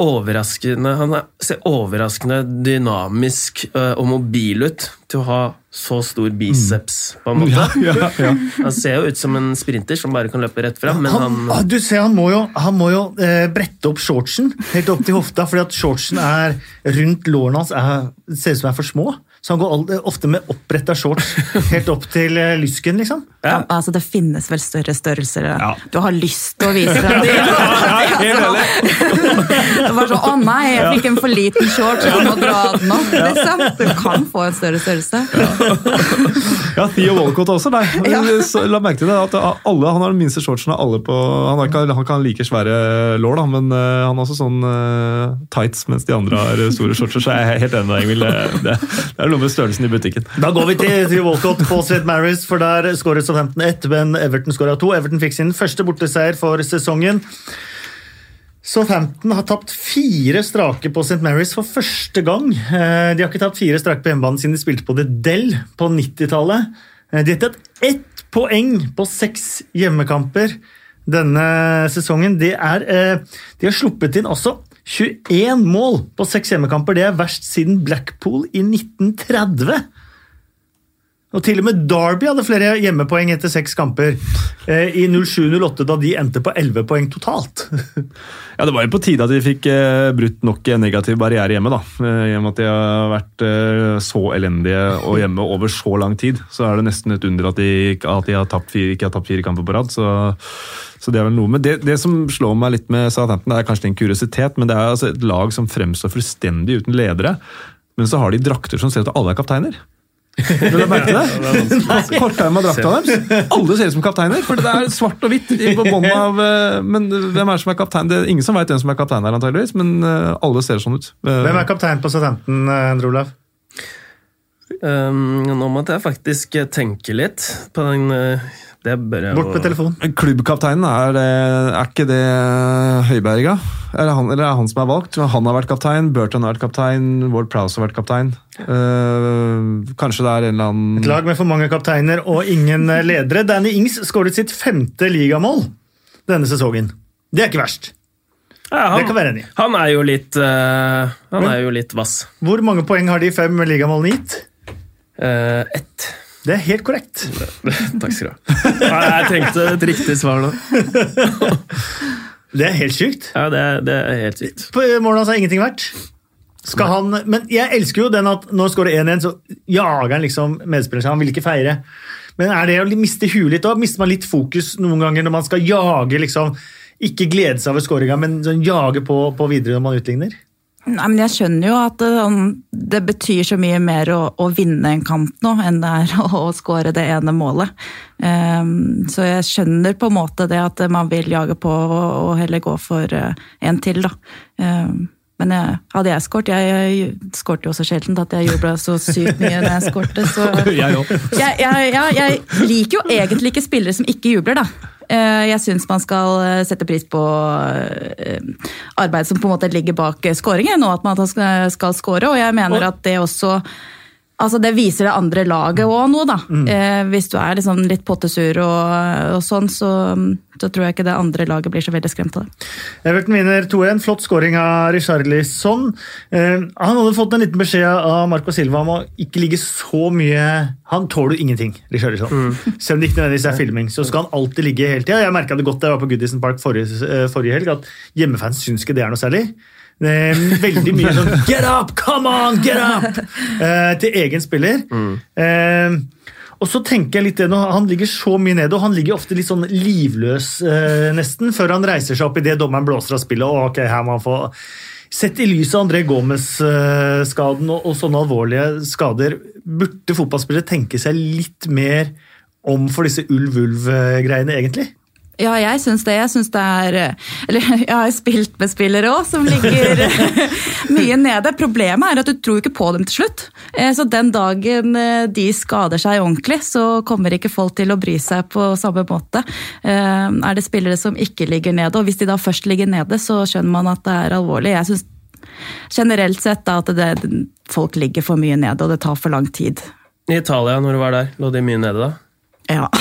Speaker 2: overraskende Han er, ser overraskende dynamisk og mobil ut til å ha så stor biceps, på en måte.
Speaker 3: Ja, ja.
Speaker 2: Han ser jo ut som en sprinter som bare kan løpe rett fram, men
Speaker 1: Han,
Speaker 2: han
Speaker 1: ah, du ser, han må jo, han må jo eh, brette opp shortsen helt opp til hofta, fordi at shortsen er rundt lårene hans er, ser ut som er for små. Så han går ofte med oppretta shorts helt opp til eh, lysken, liksom.
Speaker 2: Ja.
Speaker 4: Altså, det finnes vel større størrelser.
Speaker 3: Ja.
Speaker 4: Du har lyst til å vise dem til. det var sånn, å nei, jeg fikk en for liten shorts, jeg må dra den opp. Liksom. Du kan få en større størrelse.
Speaker 3: Ja, Theo Walcott også, nei.
Speaker 4: Ja.
Speaker 3: Så, la merke til det, at alle, Han har den minste shortsen av alle på Han har ikke, han kan like svære lår, da, men eh, han har også sånn eh, tights, mens de andre har store shortser. Så jeg er helt enig med deg. Det, det, det er noe med størrelsen i butikken.
Speaker 1: Da går vi til, til Walcott på St. Mary's, for der skåret Southampton ett, men Everton skåra to. Everton fikk sin første borteseier for sesongen. Southampton har tapt fire strake på St. Mary's for første gang. Eh, De har ikke tapt fire strake på hjemmebane siden de spilte på The Dell på 90-tallet. Eh, De har tatt ett poeng på seks hjemmekamper denne sesongen. De, er, eh, de har sluppet inn også 21 mål på seks hjemmekamper. Det er verst siden Blackpool i 1930. Og til og med Derby hadde flere hjemmepoeng etter seks kamper eh, i 07-08, da de endte på 11 poeng totalt.
Speaker 3: Ja, Det var jo på tide at de fikk eh, brutt nok negativ barriere hjemme. da. Eh, med at de har vært eh, så elendige og hjemme over så lang tid, så er det nesten et under at de, at de har tapt fire, ikke har tapt fire kamper på rad. Så, så det er vel noe. Men det, det som slår meg litt med Southampton, er kanskje en kuriositet, men det er altså et lag som fremstår fullstendig uten ledere. Men så har de drakter som ser ut til alle er kapteiner. Du merke det? Kortterma drakta deres. Alle ser ut som kapteiner, for det er svart og hvitt på båndet av eh, Men hvem er det som er kaptein? Det er ingen som veit hvem som er kaptein her, antageligvis, men eh, alle ser sånn ut. Eh,
Speaker 1: Hvem er kaptein på eh, Endre Olav?
Speaker 2: Um, nå måtte jeg faktisk tenke litt på den Det bør jeg
Speaker 1: Bort med telefonen.
Speaker 3: Klubbkapteinen, er, det, er ikke det Høiberga? Er det han, eller er det han som er valgt? Han har vært kaptein, Burton har vært kaptein, Ward Prowse har vært kaptein. Uh, kanskje det er en eller annen
Speaker 1: Et lag med for mange kapteiner og ingen eh, ledere. Danny Ings skåret sitt femte ligamål denne sesongen. Det er ikke verst.
Speaker 2: Ja, han,
Speaker 1: Det kan være enig.
Speaker 2: han er jo litt uh, Han er jo litt vass.
Speaker 1: Hvor mange poeng har de fem ligamålene gitt?
Speaker 2: Uh, ett.
Speaker 1: Det er helt korrekt.
Speaker 2: Takk skal du ha. Nei, Jeg trengte et riktig svar nå.
Speaker 1: Det er helt sykt.
Speaker 2: Ja, det, det er helt sykt.
Speaker 1: På Målet hans er ingenting verdt. Skal han, men jeg elsker jo den at når skårer 1-1, så jager han liksom medspilleren sin. Han vil ikke feire. Men er det å miste huet litt òg? Mister man litt fokus noen ganger når man skal jage liksom, Ikke glede seg over skåringa, men sånn jage på, på videre når man utligner?
Speaker 4: Nei, men Jeg skjønner jo at det, sånn, det betyr så mye mer å, å vinne en kamp nå enn det er å, å skåre det ene målet. Um, så jeg skjønner på en måte det at man vil jage på og, og heller gå for uh, en til. da. Um, men jeg, hadde jeg skåret Jeg, jeg skårte jo så sjelden at jeg jubla så sykt mye når jeg skårte. Så
Speaker 3: jeg,
Speaker 4: jeg, jeg liker jo egentlig ikke spillere som ikke jubler, da. Eh, Jeg syns man skal eh, sette pris på eh, arbeid som på en måte ligger bak skåringen, og at man skal, score. Og jeg mener at det også Altså Det viser det andre laget òg nå, da.
Speaker 1: Mm.
Speaker 4: Eh, hvis du er liksom litt pottesur og, og sånn, så, så tror jeg ikke det andre laget blir så veldig skremt av det.
Speaker 1: Everton vinner 2-1. Flott scoring av Richarlison. Eh, han hadde fått en liten beskjed av Marco Silva om å ikke ligge så mye Han tåler jo ingenting, Richarlison. Selv om det ikke nødvendigvis er filming, så skal han alltid ligge hele tida. Jeg merka det godt da jeg var på Goodison Park forrige, eh, forrige helg, at hjemmefans syns ikke det er noe særlig. Det er veldig mye sånn Get up! Come on! Get up! Eh, til egen spiller. Eh, og så tenker jeg litt det, Han ligger så mye nede, og han ligger ofte litt sånn livløs eh, nesten, før han reiser seg opp idet dommeren blåser av spillet. og ok, her må han få... Sett i lys av André Gomez-skaden og, og sånne alvorlige skader, burde fotballspillere tenke seg litt mer om for disse ulv-ulv-greiene, egentlig?
Speaker 4: Ja, jeg syns det. Jeg syns det er Eller jeg har spilt med spillere òg, som ligger mye nede. Problemet er at du tror ikke på dem til slutt. Eh, Så den dagen eh, de skader seg ordentlig, så kommer ikke folk til å bry seg på samme måte. Eh, Er det spillere som ikke ligger nede, og hvis de da først ligger nede, så skjønner man at det er alvorlig. Jeg syns generelt sett da, at det, folk ligger for mye nede, og det tar for lang tid.
Speaker 2: I Italia, når du var der, lå de mye nede da?
Speaker 4: Ja.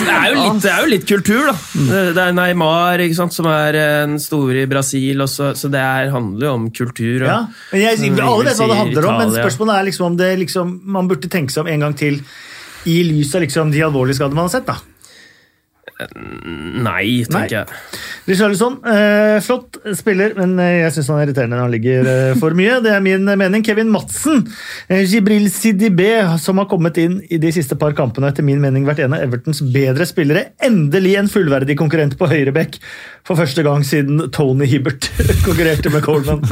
Speaker 2: Det er jo litt, det er jo litt kultur, da. Det, det er Neymar ikke sant, som er en stor i Brasil, og så, så det er, handler jo om kultur. Og,
Speaker 1: Ja, men jeg, Alle vet hva det handler om, men spørsmålet er liksom om det liksom, man burde tenke seg om en gang til i lys av liksom de alvorlige skadene man har sett. da.
Speaker 2: Nei, tenker
Speaker 1: Nei.
Speaker 2: jeg.
Speaker 1: Richarlison, eh, flott spiller, men eh, jeg syns han er irriterende når han ligger eh, for mye. Det er min mening. Kevin Madsen, eh, Jibril Sidibé, som har kommet inn i de siste par kampene, etter min mening vært en av Evertons bedre spillere. Endelig en fullverdig konkurrent på høyreback for første gang siden Tony Hibbert konkurrerte med Coleman.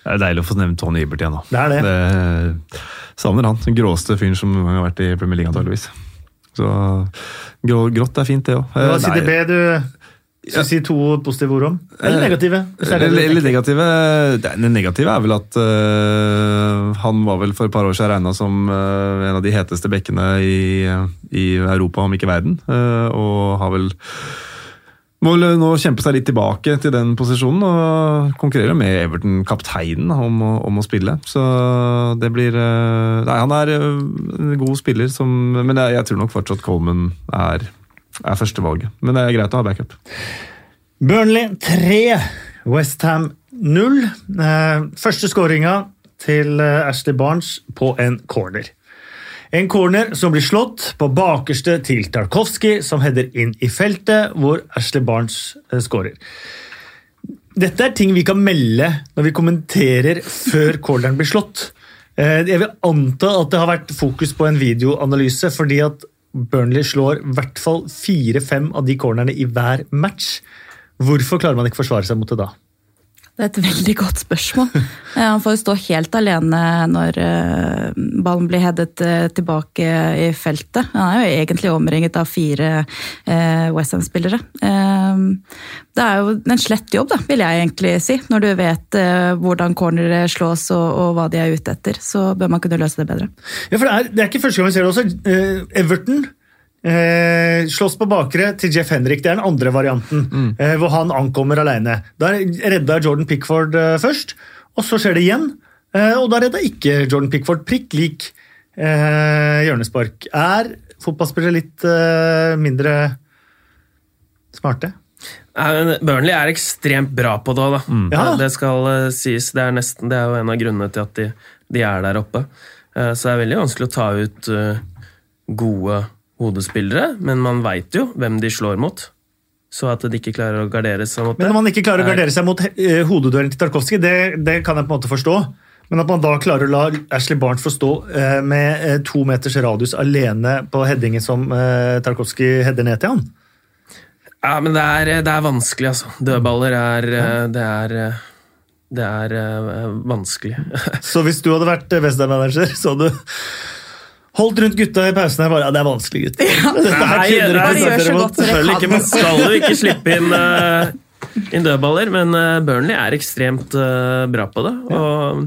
Speaker 3: Det er deilig å få nevnt Tony Hibbert igjen. da.
Speaker 1: Det er det.
Speaker 3: savner han. Den gråeste fyren som har vært i Premier League, antageligvis. Så grå, grått er fint, det òg.
Speaker 1: Hva Sidibé du skal si to positive ord om? Eller negative? er det du
Speaker 3: Eller, negative det negative er vel at uh, han var vel for et par år siden regna som uh, en av de heteste bekkene i, i Europa, om ikke verden. Uh, og har vel må vel nå kjempe seg litt tilbake til den posisjonen og konkurrere med Everton-kapteinen om, om å spille. Så det blir øh, Nei, han er en god spiller, som, men jeg, jeg tror nok fortsatt Coleman er, er førstevalget. Men det er greit å ha backup.
Speaker 1: Burnley 3, Westham 0. Eh, Første skåringa til eh, Ashley Barnes på en corner. En corner som blir slått på bakerste til Tarkovskij, som header inn i feltet, hvor Ashley Barnes eh, skårer. Dette er ting vi kan melde når vi kommenterer før corneren blir slått. Eh, Jeg vil anta at det har vært fokus på en videoanalyse, fordi at Burnley slår i hvert fall fire-fem av de cornerne i hver match. Hvorfor klarer man ikke forsvare seg mot det da?
Speaker 4: Det er et veldig godt spørsmål. Eh, Han får jo stå helt alene når eh, ballen blir headet eh, tilbake i feltet. Han er jo egentlig omringet av fire Westham-spillere. Det er jo en slett jobb, da, vil jeg egentlig si. Når du vet hvordan cornere slås og, hva de er ute etter, så bør man kunne løse det bedre.
Speaker 1: Ja, for det er, det er ikke første gang vi ser det også. Everton eh, slåss på bakre til Jeff Henrik. Det er den andre varianten, eh, hvor han ankommer alene. Da redda Jordan Pickford eh, først, og så skjer det igjen. Eh, og da redda ikke Jordan Pickford prikk lik eh, hjørnespark. Er fotballspillere litt eh, mindre smarte?
Speaker 2: Burnley er ekstremt bra på det òg, da.
Speaker 1: Ja.
Speaker 2: Det skal sies. Det er, nesten, det er jo en av grunnene til at de, de er der oppe. Eh, så det er veldig vanskelig å ta ut gode hodespillere, men man veit jo hvem de slår mot. Så at de ikke klarer å gardere seg mot det.
Speaker 1: Men
Speaker 2: om
Speaker 1: når man ikke klarer å
Speaker 2: er-
Speaker 1: gardere seg mot hodeduellen hodedøren til Tarkovskij, det, det kan jeg på en måte forstå. Men at man da klarer å la Ashley Barnes få stå eh, med eh, to meters radius alene på headingen som eh, Tarkovskij header ned til han
Speaker 2: Ja, men det er, det er vanskelig, altså. Dødballer er eh, Det er, eh, det er eh, vanskelig.
Speaker 1: Så hvis du hadde vært eh, Western-manager, så hadde du holdt rundt gutta i pausen her bare Ja, det er vanskelig, gutter. Ja.
Speaker 2: Nei,
Speaker 1: det
Speaker 4: gjør så godt dere
Speaker 2: Selvfølgelig
Speaker 4: kan.
Speaker 2: ikke. Man skal jo ikke slippe inn, uh, inn dødballer, men eh, Burnley er ekstremt eh, bra på det. Og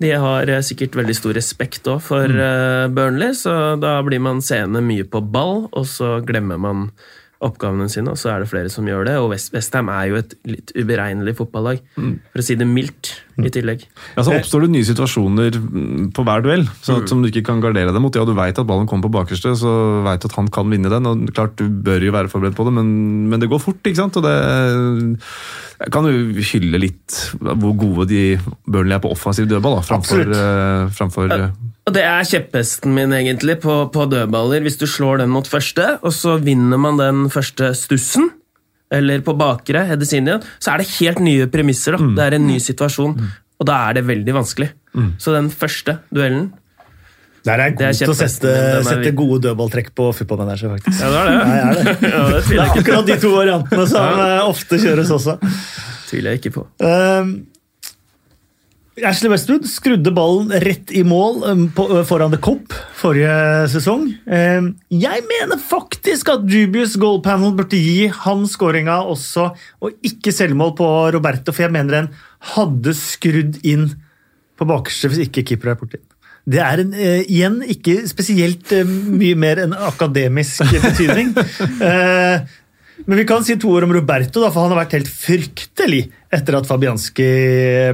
Speaker 2: de har sikkert veldig stor respekt òg for eh, Burnley, så da blir man seende mye på ball, og så glemmer man oppgavene sine, og så er det flere som gjør det. Og West- Westham er jo et litt uberegnelig fotballag, for å si det mildt. I tillegg.
Speaker 3: Ja, så oppstår det nye situasjoner mm, på hver duell så
Speaker 2: Mm.
Speaker 3: at, som du ikke kan gardere deg mot. Ja, Du veit at ballen kommer på bakerste, så veit du at han kan vinne den. og klart Du bør jo være forberedt på det, men, men det går fort. ikke sant? Og det Jeg kan jo hylle litt hvor gode de Burnley er på offensiv dødball, da, framfor, eh, framfor uh,
Speaker 2: Og det er kjepphesten min, egentlig, på, på dødballer. Hvis du slår den mot første, og så vinner man den første stussen, eller på bakre, Hedesinien, så er det helt nye premisser. da. Det er en ny situasjon, og da er det veldig vanskelig. Så den første duellen
Speaker 1: Der er god til å sette, sette gode dødballtrekk på footballmanager, faktisk.
Speaker 2: Ja, det er det.
Speaker 1: Nei, er det.
Speaker 2: Ja, det
Speaker 1: Det er akkurat de to variantene som ja. ofte kjøres også.
Speaker 2: tviler jeg ikke på.
Speaker 1: Um, Ashley Westwood skrudde ballen rett i mål um, på, uh, foran The Cop forrige sesong. Um, jeg mener faktisk at Dubious Goal Panel burde gi han skåringa også, og ikke selvmål på Roberto, for jeg mener den hadde skrudd inn på bakerste hvis ikke keeper er borti. Det er en, eh, igjen ikke spesielt eh, mye mer enn akademisk betydning. Eh, men vi kan si to ord om Roberto, da, for han har vært helt fryktelig etter at Fabianski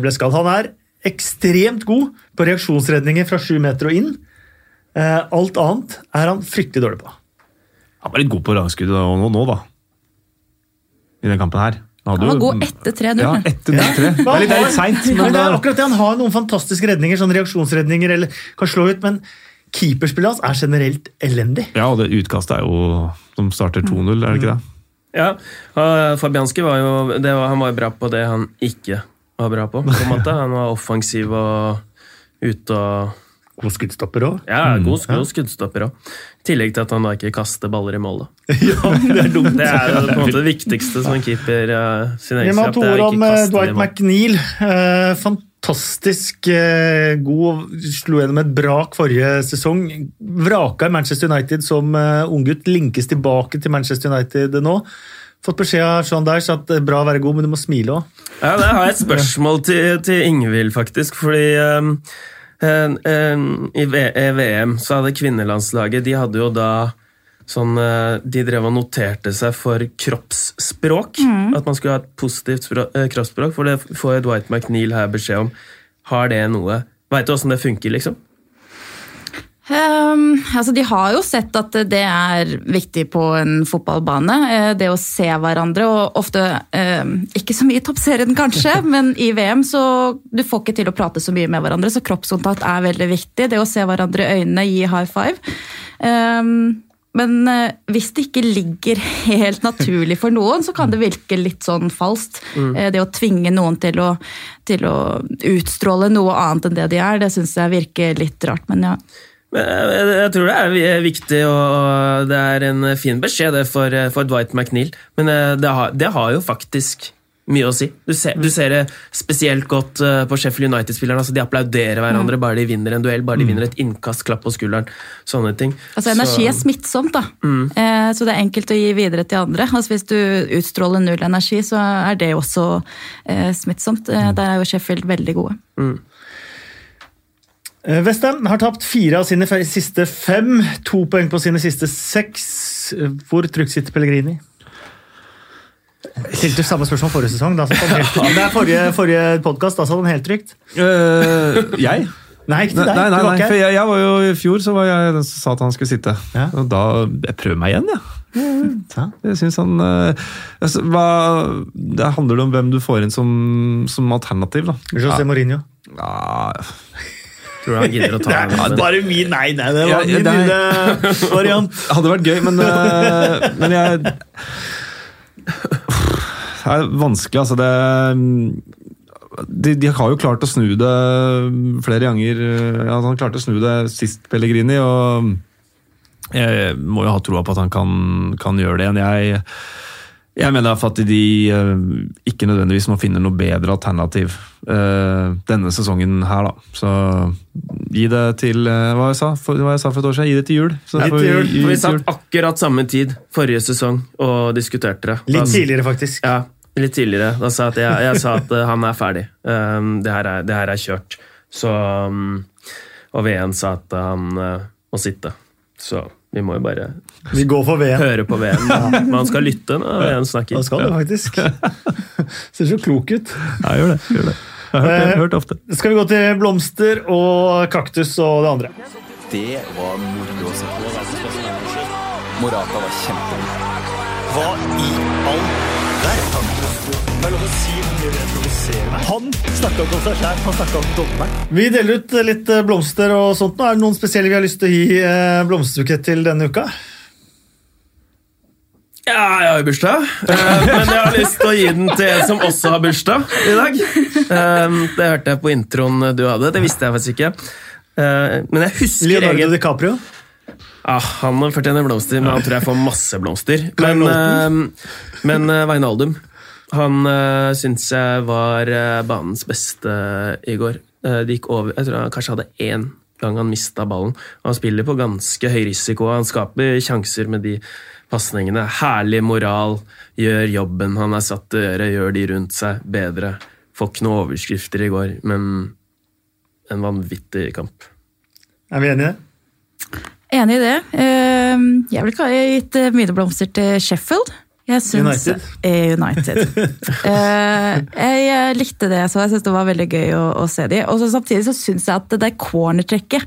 Speaker 1: ble skadd. Han er ekstremt god på reaksjonsredninger fra sju meter og inn. Eh, alt annet er han fryktelig dårlig på.
Speaker 3: Han var litt god på langskudd nå, nå, da. I den kampen her.
Speaker 4: Han var god etter 3-0.
Speaker 3: Ja, etter 0-3. Det er litt, det er litt seint,
Speaker 1: Men det er akkurat det, Han har noen fantastiske redninger, sånn reaksjonsredninger, eller kan slå ut, men keeperspillet hans er generelt elendig.
Speaker 3: Ja, og det utkastet er jo som starter 2-0, er det ikke det?
Speaker 2: Ja, Fabianski var jo det var, Han var jo bra på det han ikke var bra på. på måte. Han var offensiv og ute og
Speaker 1: God skuddstopper òg.
Speaker 2: Ja, god, god skuddstopper òg. I tillegg til at han da ikke kaster baller i mål.
Speaker 1: Ja, det er dumt.
Speaker 2: Det er på en måte det viktigste som keeper uh, sin
Speaker 1: Vi må ha
Speaker 2: egenskap.
Speaker 1: to ord om eh, Dwight. McNeil. Uh, fantastisk uh, god. Slo gjennom et brak forrige sesong. Vraka i Manchester United som uh, unggutt. Linkes tilbake til Manchester United nå. Fått beskjed av Sean Dyche at det er bra å være god, men du må smile òg.
Speaker 2: Ja, Der har jeg et spørsmål til, til Ingvild, faktisk. Fordi um, eh, eh, i V- i VM så hadde kvinnelandslaget De hadde jo da sånn eh, De drev og noterte seg for kroppsspråk. At man skulle ha et positivt språk, eh, kroppsspråk. For det får Dwight McNeil her beskjed om. Har det noe Veit du åssen det funker, liksom?
Speaker 4: Um, altså de har jo sett at det er viktig på en fotballbane. eh, Det å se hverandre, og ofte um, ikke så mye i toppserien kanskje, men i VM så du får ikke til å prate så mye med hverandre, så kroppskontakt er veldig viktig. Det å se hverandre i øynene, gi high five. Um, men eh, hvis det ikke ligger helt naturlig for noen, så kan det virke litt sånn falskt. Mm. Det å tvinge noen til å, til å utstråle noe annet enn det de er, det syns jeg virker litt rart. Men ja.
Speaker 2: Men Jeg, tror det er viktig, og det er en fin beskjed det for, for Dwight McNeil. Men eh, det har, det har jo faktisk mye å si. Du ser, du ser det spesielt godt eh, på Sheffield United-spillerne. Altså de applauderer hverandre bare de vinner en duell, bare de vinner et innkast, klapp på skulderen. Sånne ting.
Speaker 4: Altså Energi er smittsomt, da. Eh, så det er enkelt å gi videre til andre. Altså Hvis du utstråler null energi, så er det også eh, smittsomt. Eh, der er jo Sheffield veldig gode.
Speaker 1: Eh, Westham har tapt fire av sine siste fem. To poeng på sine siste seks. Eh, Hvor trygt sitter Pellegrini? Stilte samme spørsmål forrige sesong. Da han helt, forrige, forrige podkast sa han helt trygt.
Speaker 3: Uh, jeg?
Speaker 1: Nei, ikke til deg.
Speaker 3: nei, nei,
Speaker 1: nei,
Speaker 3: for jeg, jeg var jo I fjor så var jeg den som sa at han skulle sitte.
Speaker 1: Ja.
Speaker 3: Og da Jeg prøver meg igjen, jeg.
Speaker 1: Ja.
Speaker 3: Jeg syns han eh, altså, hva, Det handler om hvem du får inn som, som alternativ, da.
Speaker 1: José Mourinho.
Speaker 3: Ja,
Speaker 2: Tror du han gidder å ta
Speaker 1: Det er bare min Nei, nei, det var
Speaker 3: ja,
Speaker 1: min
Speaker 3: det
Speaker 1: lille variant.
Speaker 3: Hadde vært gøy, men, eh, men jeg Det er vanskelig, altså. Det de, de har jo klart å snu det flere ganger. Ja, han klarte å snu det sist, Pellegrini, og jeg må jo ha troa på at han kan, kan gjøre det igjen. Jeg, jeg mener at de eh, ikke nødvendigvis må finne noe bedre alternativ eh, denne sesongen her, da. Så gi det til eh, hva jeg sa for, hva jeg sa for et år siden. Gi det til jul. Så får
Speaker 1: til jul.
Speaker 2: Vi,
Speaker 3: vi
Speaker 2: satt akkurat samme tid forrige sesong og diskuterte det.
Speaker 1: Litt tidligere, faktisk.
Speaker 2: Ja, litt tidligere. Da sa jeg at jeg, jeg sa at han er ferdig. Um, det, her er, det her er kjørt. Så um, Og VN sa at han må sitte. Så vi må jo bare
Speaker 1: Vi går for VM.
Speaker 2: høre på VN. Man skal lytte når VN snakker.
Speaker 1: Da skal du faktisk. Ser så klok ut.
Speaker 3: Ja, gjør det. Gjør det. Jeg har hørt, det, jeg har hørt ofte.
Speaker 1: Skal vi gå til blomster og kaktus og det andre?
Speaker 5: Det var moro å se på. Morata var kjempegod.
Speaker 6: Hva i all verden? Det er lov å si hvor mye det provoserer meg. Han snakka ikke om seg sjæl, han snakka om dommeren.
Speaker 1: Vi deler ut litt eh, blomster og sånt. nå. Er det noen spesielle vi har lyst til å gi eh, blomsterbukett til denne uka?
Speaker 2: Ja, jeg har jo bursdag, eh, men jeg har lyst til å gi den til en som også har bursdag i dag. Det hørte jeg på introen du hadde, det visste jeg faktisk ikke. Eh, Men jeg husker
Speaker 1: Leonardo
Speaker 2: egen...
Speaker 1: DiCaprio.
Speaker 2: ah, Han fortjener blomster, men han tror jeg får masse blomster. Men, men Veinaldum han uh, syns jeg var eh, banens beste i går. Eh, det gikk over, Jeg tror han kanskje hadde én gang han mista ballen. Han spiller på ganske høy risiko, han skaper sjanser med de pasningene. Herlig moral, gjør jobben han er satt til å gjøre, gjør de rundt seg bedre. Får ikke noen overskrifter i går, men en vanvittig kamp.
Speaker 1: Er vi enige?
Speaker 4: Enig i det. Eh, Jeg ville gitt eh, mine blomster til Sheffield. Jeg syns,
Speaker 1: United.
Speaker 4: Eh, United. Eh, jeg likte det, så jeg syns det var veldig gøy å, å se de. Og så samtidig så syns jeg at det cornertrekket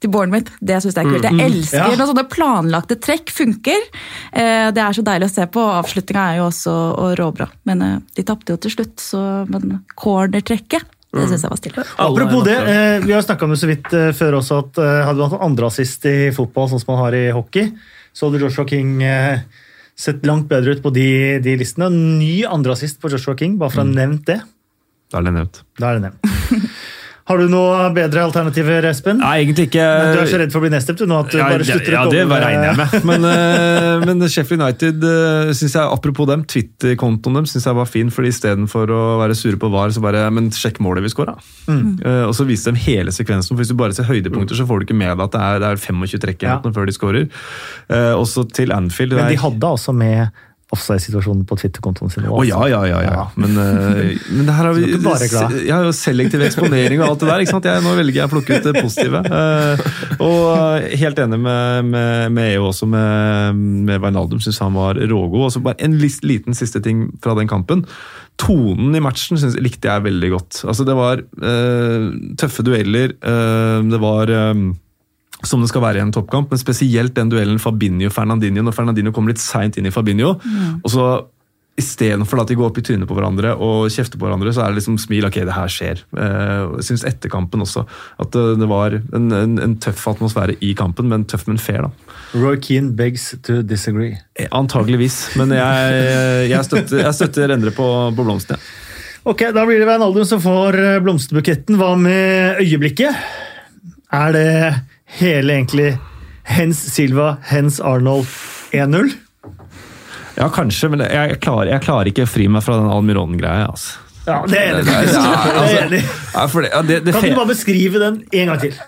Speaker 4: til Bournemouth, det synes jeg er kult. Jeg elsker
Speaker 1: Ja.
Speaker 4: når sånne planlagte trekk funker. Eh, Det er så deilig å se på. Avslutninga er jo også og råbra. Men eh, de tapte jo til slutt, så men cornertrekket, det syns jeg var stille.
Speaker 1: Apropos det, vi har snakka om det så vidt eh, før også, at eh, hadde du hatt andreassist i fotball, sånn som man har i hockey, så hadde Joshua King eh, sett langt bedre ut på de, de listene. Ny andreassist på Joshua King, bare for å ha nevnt det.
Speaker 3: Da er det nevnt.
Speaker 1: Da er det nevnt. Har du noe bedre alternativer, Espen?
Speaker 3: Nei, egentlig ikke.
Speaker 1: Men Du er så redd for å bli nedstemt nå at du
Speaker 3: ja,
Speaker 1: bare slutter
Speaker 3: ja,
Speaker 1: å
Speaker 3: det regner jeg med. Men, eh, men Sheffield United, uh, synes jeg, apropos dem, Twitter-kontoen dem synes jeg var fin. fordi Istedenfor å være sure på VAR, så bare Men sjekk målet vi skåra.
Speaker 1: Mm.
Speaker 3: Eh, og så viste de hele sekvensen. for Hvis du bare ser høydepunkter, så får du ikke med deg at det er, det er 25 trekk
Speaker 1: Ja.
Speaker 3: før de skårer. Uh, også til Anfield.
Speaker 1: Men de hadde altså med offside-situasjonen på Twitter-kontoen sin.
Speaker 3: Å ja, ja, ja. ja. Men, eh, men det her har vi. Jeg har jo selektiv eksponering og alt det der. ikke sant? Jeg, nå velger jeg å plukke ut det positive. Eh, og helt enig med, med, med EO også, med, med Wijnaldum. Syns han var rågod. Og så bare en liten siste ting fra den kampen. Tonen i matchen synes, likte jeg veldig godt. Altså, det var eh, tøffe dueller. eh, det var eh, som det skal være i en toppkamp, men spesielt den duellen Fabinho-Fernandinho, når Fernandinho kommer litt seint inn i Fabinho. og så Istedenfor at de går opp i trynet på hverandre og kjefter på hverandre, så er det liksom smil. Ok, det her skjer. Eh, Jeg syns etter kampen også at det det var en, en, en tøff atmosfære i kampen, men tøff, men fair, da.
Speaker 1: Roy Keane begs to disagree.
Speaker 3: Eh, Antageligvis, men jeg, jeg støtter, jeg støtter Endre på, på ja.
Speaker 1: Ok, Da blir det Veinaldum som får eh, blomsterbuketten. Hva med øyeblikket? Er det hele egentlig Hens Silva, Hens Arnold 1-0?
Speaker 3: Ja, kanskje, men jeg, klarer, jeg klarer ikke å fri meg fra den Almiron-greia. altså.
Speaker 1: Ja, det er enig.
Speaker 3: Ja, altså, ja, det, det, det,
Speaker 1: Kan du bare beskrive den en gang til?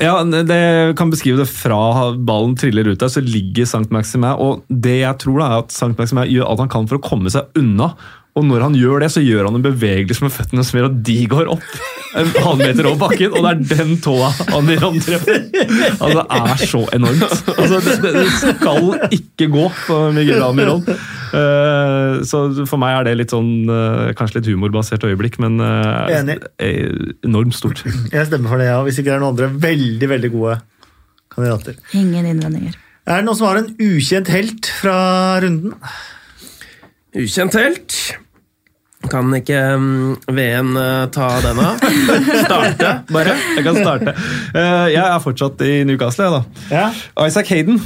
Speaker 3: Ja, det kan beskrive det fra ballen triller ut der, så ligger Sankt Maximin. Og det jeg tror da er at Sankt Maximin gjør alt han kan for å komme seg unna. Og når han gjør det, så gjør han en bevegelse med føttene som gjør at de går opp en halvmeter over bakken, og det er den tåa Aniron treffer. Altså, det er så enormt. Altså, det, det, skal ikke gå på Miguel Almiron. Uh, så for meg er det litt sånn uh, kanskje litt humorbasert øyeblikk, men uh,
Speaker 1: Enig.
Speaker 3: enormt stort.
Speaker 1: Jeg stemmer for det, ja. Hvis ikke det er noen andre veldig veldig gode kandidater.
Speaker 4: Ingen innvendinger.
Speaker 1: Er det noen som har en ukjent helt fra runden?
Speaker 2: Ukjent helt. Kan ikke um, Veen eh, ta den av? Starte, bare.
Speaker 3: Jeg kan starte. Eh, jeg er fortsatt i Newcastle, jeg, da.
Speaker 1: Ja.
Speaker 3: Isaac Hayden.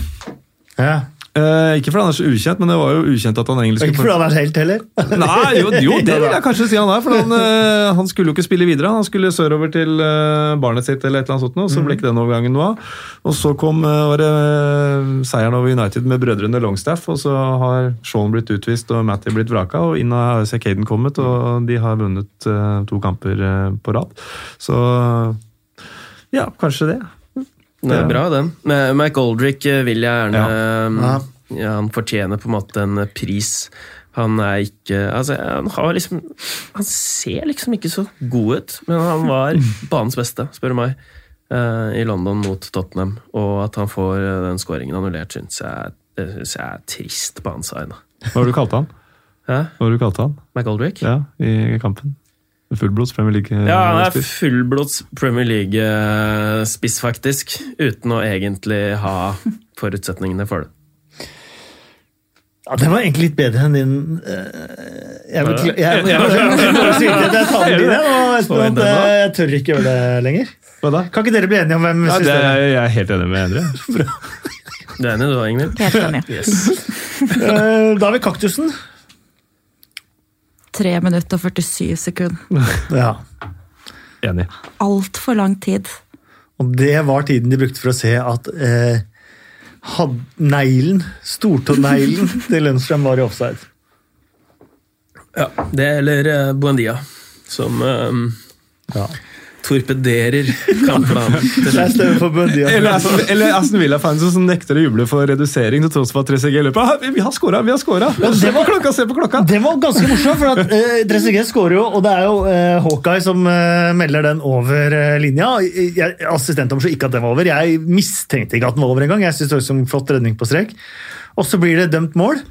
Speaker 1: ja.
Speaker 3: Eh, ikke fordi han er så ukjent, men det var jo ukjent at han egentlig
Speaker 1: skulle ikke fordi han er helt heller.
Speaker 3: Nei, jo, jo, det vil jeg kanskje si han er. For han, eh, han skulle jo ikke spille videre. Han skulle sørover til eh, barnet sitt, eller et eller annet sånt, og så ble ikke den overgangen noe av. Og så kom var det seieren over United med brødrene Longstaff, og så har Shaun blitt utvist og Matty blitt vraka, og inn har Isaac Hayden kommet, og de har vunnet to kamper på rad. Så ja, kanskje det.
Speaker 2: Det er bra, den. Men Mike Aldrick eh, vil jeg gjerne um,
Speaker 1: Ja.
Speaker 2: ja, Han fortjener på en måte en pris. Han er ikke Altså, han har liksom Han ser liksom ikke så god ut, men han var banens beste, spør du meg, eh, i London mot Tottenham. Og at han får eh, den skåringen annullert, syns jeg, synes jeg er trist på hans vegne.
Speaker 3: Hva har du kalt han?
Speaker 2: Hæ?
Speaker 3: Hva har du kalt han?
Speaker 2: Mike Aldrich?
Speaker 3: Ja, i kampen. Fullblods Premier League-spiss?
Speaker 2: Ja, han er
Speaker 3: spiss.
Speaker 2: fullblods Premier League-spiss, faktisk. Uten å egentlig ha forutsetningene for det.
Speaker 1: Ja, Den var egentlig litt bedre enn din eh, Jeg beklager jeg, jeg, jeg, si tar den din, og Espen,
Speaker 2: da.
Speaker 1: eh, jeg tør ikke gjøre det lenger.
Speaker 3: Hva da?
Speaker 1: Kan ikke dere bli enige om hvem
Speaker 3: Ja, det er, jeg er helt enig med Endre.
Speaker 2: Du er enig du, Ingvild?
Speaker 4: Helt enig.
Speaker 2: Yes.
Speaker 1: Eh, Da har vi kaktusen.
Speaker 4: 3 minutter og 47 sekunder.
Speaker 1: Ja.
Speaker 3: Enig.
Speaker 4: Altfor lang tid.
Speaker 1: Og det var tiden de brukte for å se at eh, had, neglen, stortåneglen til Lundstrøm var i offside.
Speaker 2: Ja, det eller eh, Buendia, som eh,
Speaker 1: Ja.
Speaker 2: Torpederer kampplanen.
Speaker 1: er for.
Speaker 3: Eller Aston, eller Aston Villa-fans som nekter å juble for redusering til tross for at 3CG løper. Ah, vi, vi har scora, vi har scora! Se på klokka, se på klokka!
Speaker 1: Det var ganske morsomt, for at eh, Trezeguet skårer jo, og det er jo uh, Hawkeye som uh, melder den over uh, linja. Jeg, assistenten om så ikke at den var over. Jeg mistenkte ikke at den var over engang. Jeg synes det var som flott redning på strek. Og så blir det dømt mål.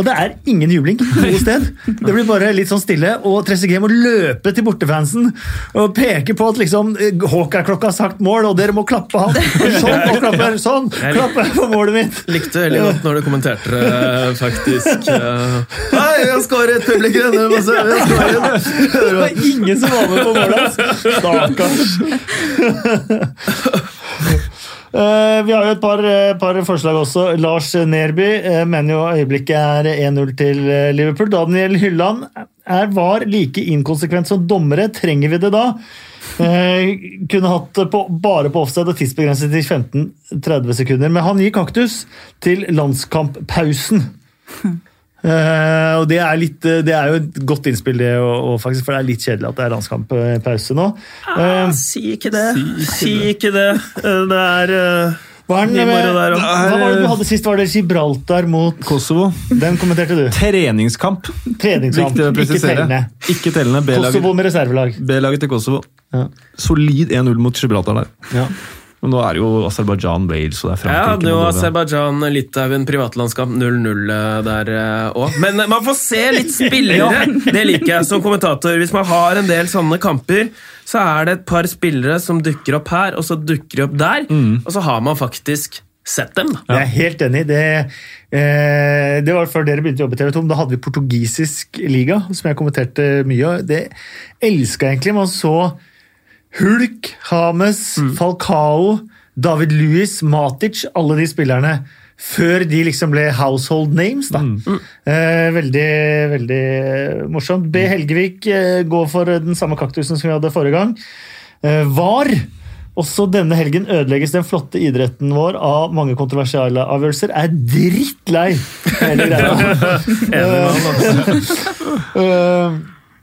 Speaker 1: Og det er ingen jubling noe sted. Det blir bare litt sånn stille, og Trezeguet må løpe til bortefansen og peke på at liksom eh, Hawkeye-klokka har sagt mål, og dere må klappe av. Sånn, og klappe, sånn, klappe på målet mitt.
Speaker 2: Likte veldig godt når du kommenterte det, faktisk. eh, Nei, jeg har skåret! Publikum!
Speaker 1: Det var ingen som var med på målet! Stakkars. Eh, vi har jo et par, eh, par forslag også. Lars Nerby eh, mener jo øyeblikket er 1-0 til Liverpool. Daniel Hylland er, var like inkonsekvent som dommere. Trenger vi det da? Kunne hatt det bare på offside og tidsbegrenset til 15-30 sekunder. Men han gir kaktus til landskamppausen. Eh, og det er, litt, eh, det er jo et godt innspill, det, og, og faktisk, for det er litt kjedelig at det er landskamppause nå. Uh,
Speaker 2: Ah, si ikke det. Si ikke det. Eh, Det er uh,
Speaker 1: hva, er den
Speaker 2: moro der
Speaker 1: hva var det du hadde sist? Var det Gibraltar mot
Speaker 3: Kosovo.
Speaker 1: Den kommenterte du.
Speaker 3: Treningskamp.
Speaker 1: Treningskamp,
Speaker 3: Viktig å
Speaker 1: ikke
Speaker 3: presisere.
Speaker 1: tellende.
Speaker 3: Ikke tellende.
Speaker 1: Kosovo med reservelag.
Speaker 3: B-laget til Kosovo.
Speaker 1: Ja.
Speaker 3: Solid 1-0 mot Gibraltar der.
Speaker 1: Ja.
Speaker 3: Men nå er det jo Aserbajdsjan, Wales og det er
Speaker 2: Frankrike. Ja,
Speaker 3: det
Speaker 2: er
Speaker 3: jo.
Speaker 2: Aserbajdsjan, Litauen, privatlandskamp 0-0 der òg. Men eh, man får se litt spillere! Det liker jeg som kommentator. Hvis man har en del sånne kamper, så er det et par spillere som dukker opp her, og så dukker de opp der. Og så har man faktisk sett dem. Ja.
Speaker 1: Jeg er helt enig. Det, eh, det var før dere begynte å jobbe i TV 2. Da hadde vi portugisisk liga, som jeg kommenterte mye av. Det elska egentlig. Man så Hulk, Hames, Falcao, David Louis, Matic, alle de spillerne. Før de liksom ble household names. da. Eh, veldig veldig morsomt. B. Helgevik eh, går for den samme kaktusen som vi hadde forrige gang. Eh, var også denne helgen ødelegges den flotte idretten vår av mange kontroversielle avgjørelser. Er drittlei hele greia.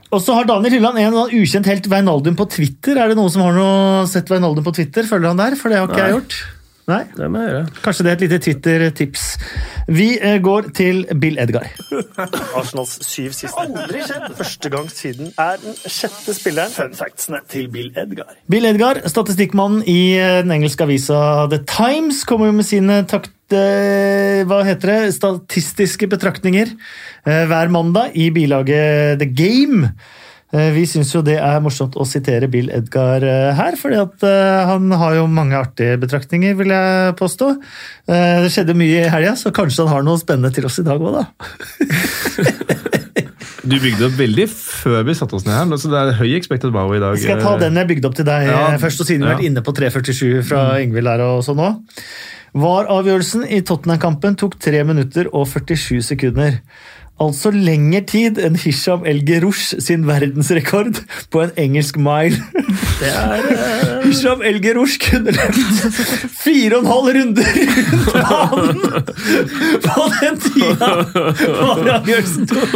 Speaker 1: Og så har Daniel Hylland en ukjent helt Veinaldum på Twitter. Er det noen som har noe sett Veinaldum på Twitter? Følger han der? For det har ikke
Speaker 2: Nei.
Speaker 1: jeg gjort. Nei?
Speaker 2: Det må jeg gjøre.
Speaker 1: Kanskje det er et lite Twitter-tips. Vi eh, går til Bill Edgar.
Speaker 6: Arsenals syv siste. Aldri skjedd! Første gang siden er den sjette spilleren. Fun factsene til Bill Edgar.
Speaker 1: Bill Edgar, statistikkmannen i eh, den engelske avisa The Times, kommer jo med sine takt, eh, hva heter det, statistiske betraktninger eh, hver mandag i bilaget The Game. Eh, Vi syns jo det er morsomt å sitere Bill Edgar eh, her, fordi at eh, han har jo mange artige betraktninger, vil jeg påstå. Eh, Det skjedde mye i helga, så kanskje han har noe spennende til oss i dag òg, da.
Speaker 3: Du bygde opp veldig før vi satte oss ned her, så det er høy expected wow i dag.
Speaker 1: Skal jeg ta den jeg bygde opp til deg
Speaker 3: Ja.
Speaker 1: eh, først, og siden vi har
Speaker 3: Ja.
Speaker 1: vært inne på 3.47 fra Ingvild her og sånn òg? VAR-avgjørelsen i Tottenham-kampen tok 3 minutter og 47 sekunder. Altså lengre tid enn Hisham El Gerush sin verdensrekord på en engelsk mile.
Speaker 2: Det er uh...
Speaker 1: Hisham El Gerush kunne løpt fire og en halv runder rundt banen på den tida VAR-avgjørelsen tok!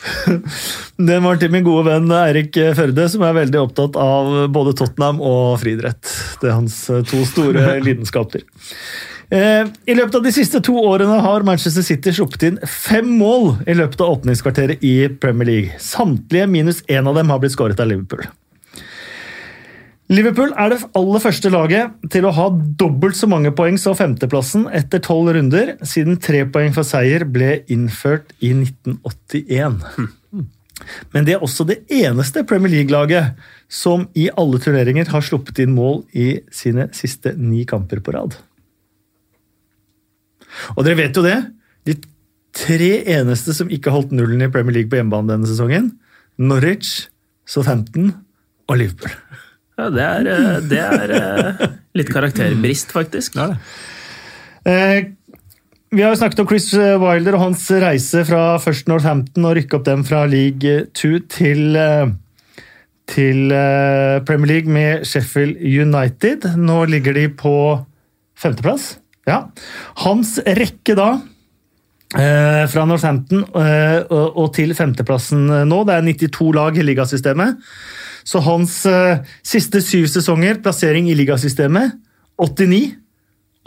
Speaker 1: Den var til min gode venn Eirik Førde, som er veldig opptatt av både Tottenham og friidrett. Det er hans eh, to store lidenskaper. Eh, I løpet av de siste to årene har Manchester City sluppet inn fem mål i løpet av åpningskvarteret i Premier League. Samtlige minus én av dem har blitt skåret av Liverpool. Liverpool er det aller første laget til å ha dobbelt så mange poeng som femteplassen etter tolv runder, siden tre poeng for seier ble innført i 1981. Men det er også det eneste Premier League-laget som i alle turneringer har sluppet inn mål i sine siste ni kamper på rad. Og dere vet jo det. De tre eneste som ikke holdt nullen i Premier League på hjemmebane denne sesongen, Norwich, Southampton og Liverpool.
Speaker 2: Ja, det er, eh, det er eh, litt karakterbrist, faktisk.
Speaker 3: Er det.
Speaker 1: Eh, vi har jo snakket om Chris Wilder og hans reise fra først Northampton og rykke opp dem fra League 2 til, til Premier League med Sheffield United. Nå ligger de på femteplass. Ja. Hans rekke da fra Northampton og til femteplassen nå, det er 92 lag i ligasystemet. Så hans uh, siste syv sesonger, plassering i ligasystemet 89,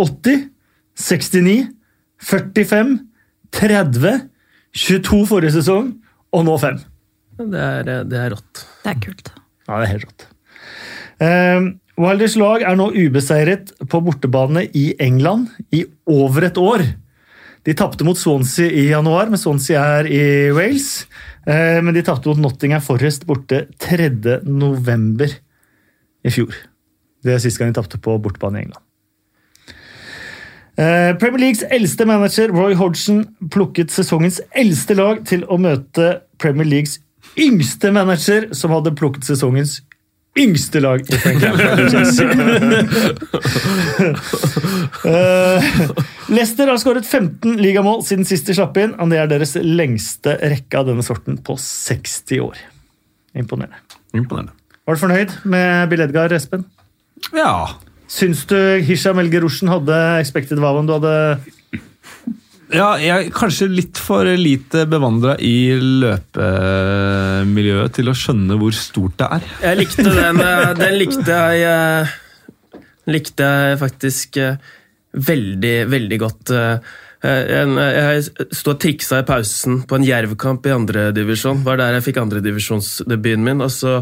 Speaker 1: 80, 69, 45, 30, 22 forrige sesong, og nå 5.
Speaker 2: Det er, eh, det er rått.
Speaker 4: Det er kult.
Speaker 1: Ja, det er helt rått. Uh, Wilders lag er nå ubeseiret på bortebane i England i over et år. De tapte mot Swansea i januar, men Swansea er i Wales. Eh, men de tapte mot Nottingham Forest borte 3. november i fjor. Det er siste gang de tapte på bortebane i England. Eh, Premier Leagues eldste manager Roy Hodgson plukket sesongens eldste lag til å møte Premier Leagues yngste manager, som hadde plukket sesongens yngste lag i og Eh, Leicester har skåret 15 ligamål siden sist de slapp inn, og det er deres lengste rekke av denne sorten på 60 år. Imponerende.
Speaker 3: Imponerende.
Speaker 1: Var du fornøyd med Bill Edgar, Espen?
Speaker 3: Ja.
Speaker 1: Syns du Hisham Elgerushen hadde expected Valen du hadde
Speaker 3: ja, jeg er kanskje litt for lite bevandra i løpemiljøet til å skjønne hvor stort det er.
Speaker 2: Jeg likte den. eh, Den likte jeg eh, Likte jeg faktisk eh, veldig, veldig godt. Jeg sto og triksa i pausen på en jervkamp i andredivisjon. Var der jeg fikk andredivisjonsdebuten min. og så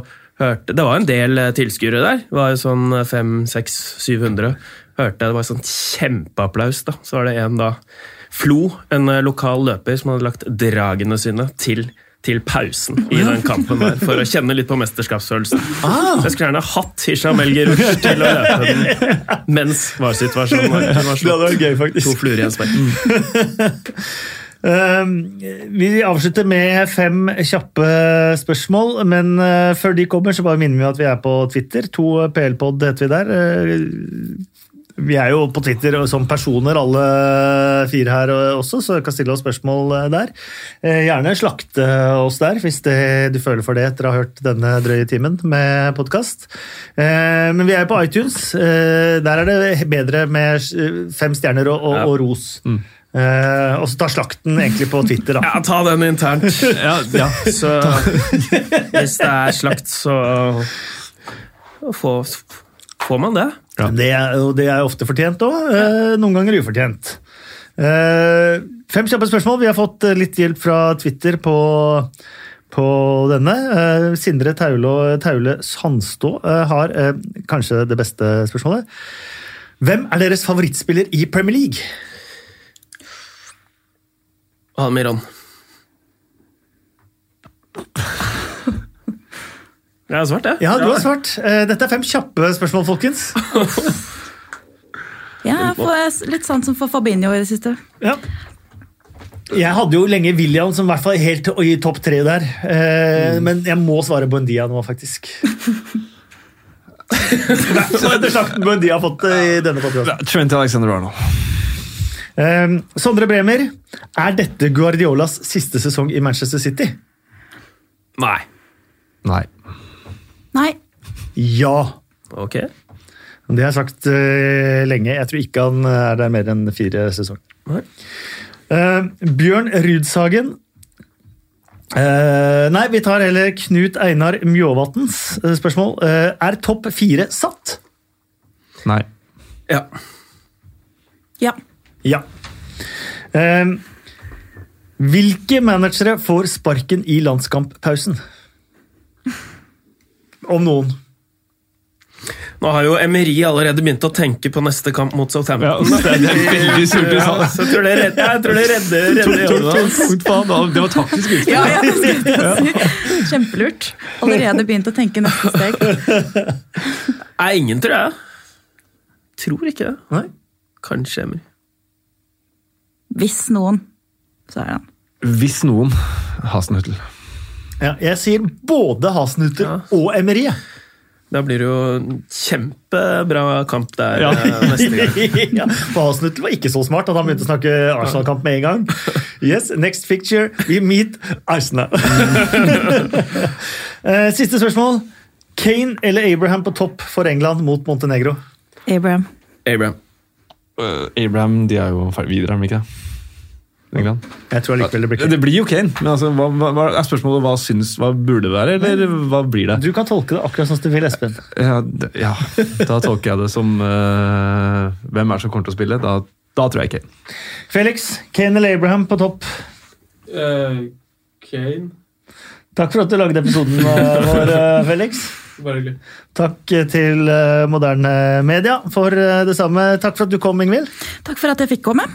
Speaker 2: hørte, Det var en del tilskuere der. Det var jo sånn 500-700. Hørte jeg det var sånn kjempeapplaus. da. Så var det en da Flo, en eh, lokal løper, som hadde lagt dragene sine til, til pausen i den kampen der, for å kjenne litt på mesterskapsfølelsen. Jeg skulle gjerne hatt Hisham El til å løpe den mens var. Det var
Speaker 1: Det hadde vært gøy,
Speaker 2: To
Speaker 1: faktisk.
Speaker 2: fluer i en smekk.
Speaker 1: Eh, Vi avslutter med fem kjappe spørsmål, men eh, før de kommer, så bare minner vi at vi er på Twitter. To PL-pod heter vi der. Eh, Vi er jo på Twitter som personer, alle fire her også, så du kan stille oss spørsmål eh, der. Eh, Gjerne slakte oss der, hvis det, du føler for det etter å ha hørt denne drøye timen med podkast. Men vi er på iTunes. Eh, Der er det bedre med eh, fem stjerner og, og, og ros. Uh, og så ta slakten egentlig på Twitter, da.
Speaker 2: Ja, ta den internt.
Speaker 3: Ja, ja.
Speaker 2: Så hvis det er slakt, så får, får man det.
Speaker 1: Det, er, og det er ofte fortjent òg, eh, noen ganger ufortjent. Eh, fem kjappe spørsmål. Vi har fått eh, litt hjelp fra Twitter på, på denne. Eh, Sindre Taule, Taule Sandstå har kanskje det beste spørsmålet. Hvem er deres favorittspiller i Premier League?
Speaker 2: Almiron. Jeg har svart, jeg.
Speaker 1: Ja, du har svart. Eh, Dette er fem kjappe spørsmål, folkens.
Speaker 4: Ja, litt sånn som for Fabinho i det siste.
Speaker 1: Ja. Jeg hadde jo lenge William som i hvert fall helt i topp tre der. Eh, Men jeg må svare Buendia nå, faktisk. Så etter slakten Buendia har fått i denne podcasten.
Speaker 3: Trent Alexander Arnold.
Speaker 1: Eh, Sondre Bremer, er dette Guardiolas siste sesong i Manchester City?
Speaker 2: Nei.
Speaker 3: Nei.
Speaker 4: Nei.
Speaker 1: Ja.
Speaker 2: Ok.
Speaker 1: Det har jeg sagt uh, lenge. Jeg tror ikke han er der mer enn fire sesonger.
Speaker 2: Nei.
Speaker 1: Eh, Bjørn Rudshagen. Uh, nei, vi tar heller Knut Einar Mjåvatns eh, spørsmål. Eh, er topp fire satt?
Speaker 3: Nei.
Speaker 2: Ja.
Speaker 4: Ja.
Speaker 1: Ja. Eh, hvilke managere får sparken i landskamppausen? Om noen.
Speaker 2: Nå har jo Emery allerede begynt å tenke på neste kamp mot
Speaker 3: Ja,
Speaker 2: Southampton.
Speaker 3: det er veldig surt du sa
Speaker 2: Ja, så jeg tror det redder, jeg tror det redder, hans.
Speaker 3: Det var taktisk utspill.
Speaker 4: Ja, ja, si. Kjempelurt. Allerede begynt å tenke neste steg.
Speaker 2: Nei, ingen, tror jeg. Tror ikke det.
Speaker 1: Nei?
Speaker 2: Kanskje Emery.
Speaker 4: Hvis noen, så er det han.
Speaker 3: Hvis noen Hasenhüttel.
Speaker 1: Ja, jeg sier både Hasenhutter
Speaker 2: Ja.
Speaker 1: og Emery.
Speaker 2: Da blir det jo kjempebra kamp der
Speaker 3: Ja.
Speaker 2: eh, neste gang.
Speaker 1: ja, for Hasenhutter var ikke så smart at han begynte å snakke Arsenal-kamp med en gang. Yes, next picture, we meet Arsenal. Eh, Siste spørsmål. Kane eller Abraham på topp for England mot Montenegro?
Speaker 4: Abraham.
Speaker 2: Abraham.
Speaker 3: Uh, Abraham de er jo ferdig videre, er de ikke det? England.
Speaker 1: Jeg tror allikevel det blir Kane.
Speaker 3: Det blir jo Kane, men altså, hva, hva, er spørsmålet hva syns, hva burde det være, eller hva blir det?
Speaker 1: Du kan tolke det akkurat sånn som du vil, Espen.
Speaker 3: Ja, ja, da tolker jeg det som uh, Hvem er det som kommer til å spille? Da, da tror jeg Kane.
Speaker 1: Felix, Kane eller Abraham på topp?
Speaker 2: Kane.
Speaker 1: Takk for at du lagde episoden eh, vår, Felix.
Speaker 2: Bare.
Speaker 1: Takk til Moderne Media for det samme. Takk for at du kom, Ingvild.
Speaker 4: Takk for at jeg fikk komme.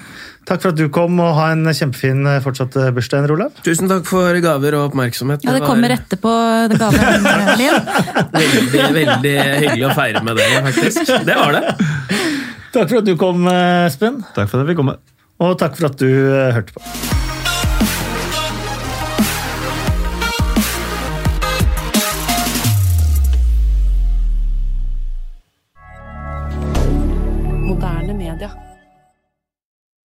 Speaker 1: Takk for at du kom, og ha en kjempefin eh, fortsatt eh, bursdag, Olav.
Speaker 2: Tusen takk for gaver og oppmerksomhet.
Speaker 4: Ja, det
Speaker 2: var
Speaker 4: kommer etterpå det gaven.
Speaker 2: Veldig, veldig hyggelig å feire med dere, faktisk. Det var det.
Speaker 1: Takk for at du kom, eh, Espen.
Speaker 3: Takk for at jeg fikk komme.
Speaker 1: Og takk for at du hørte på.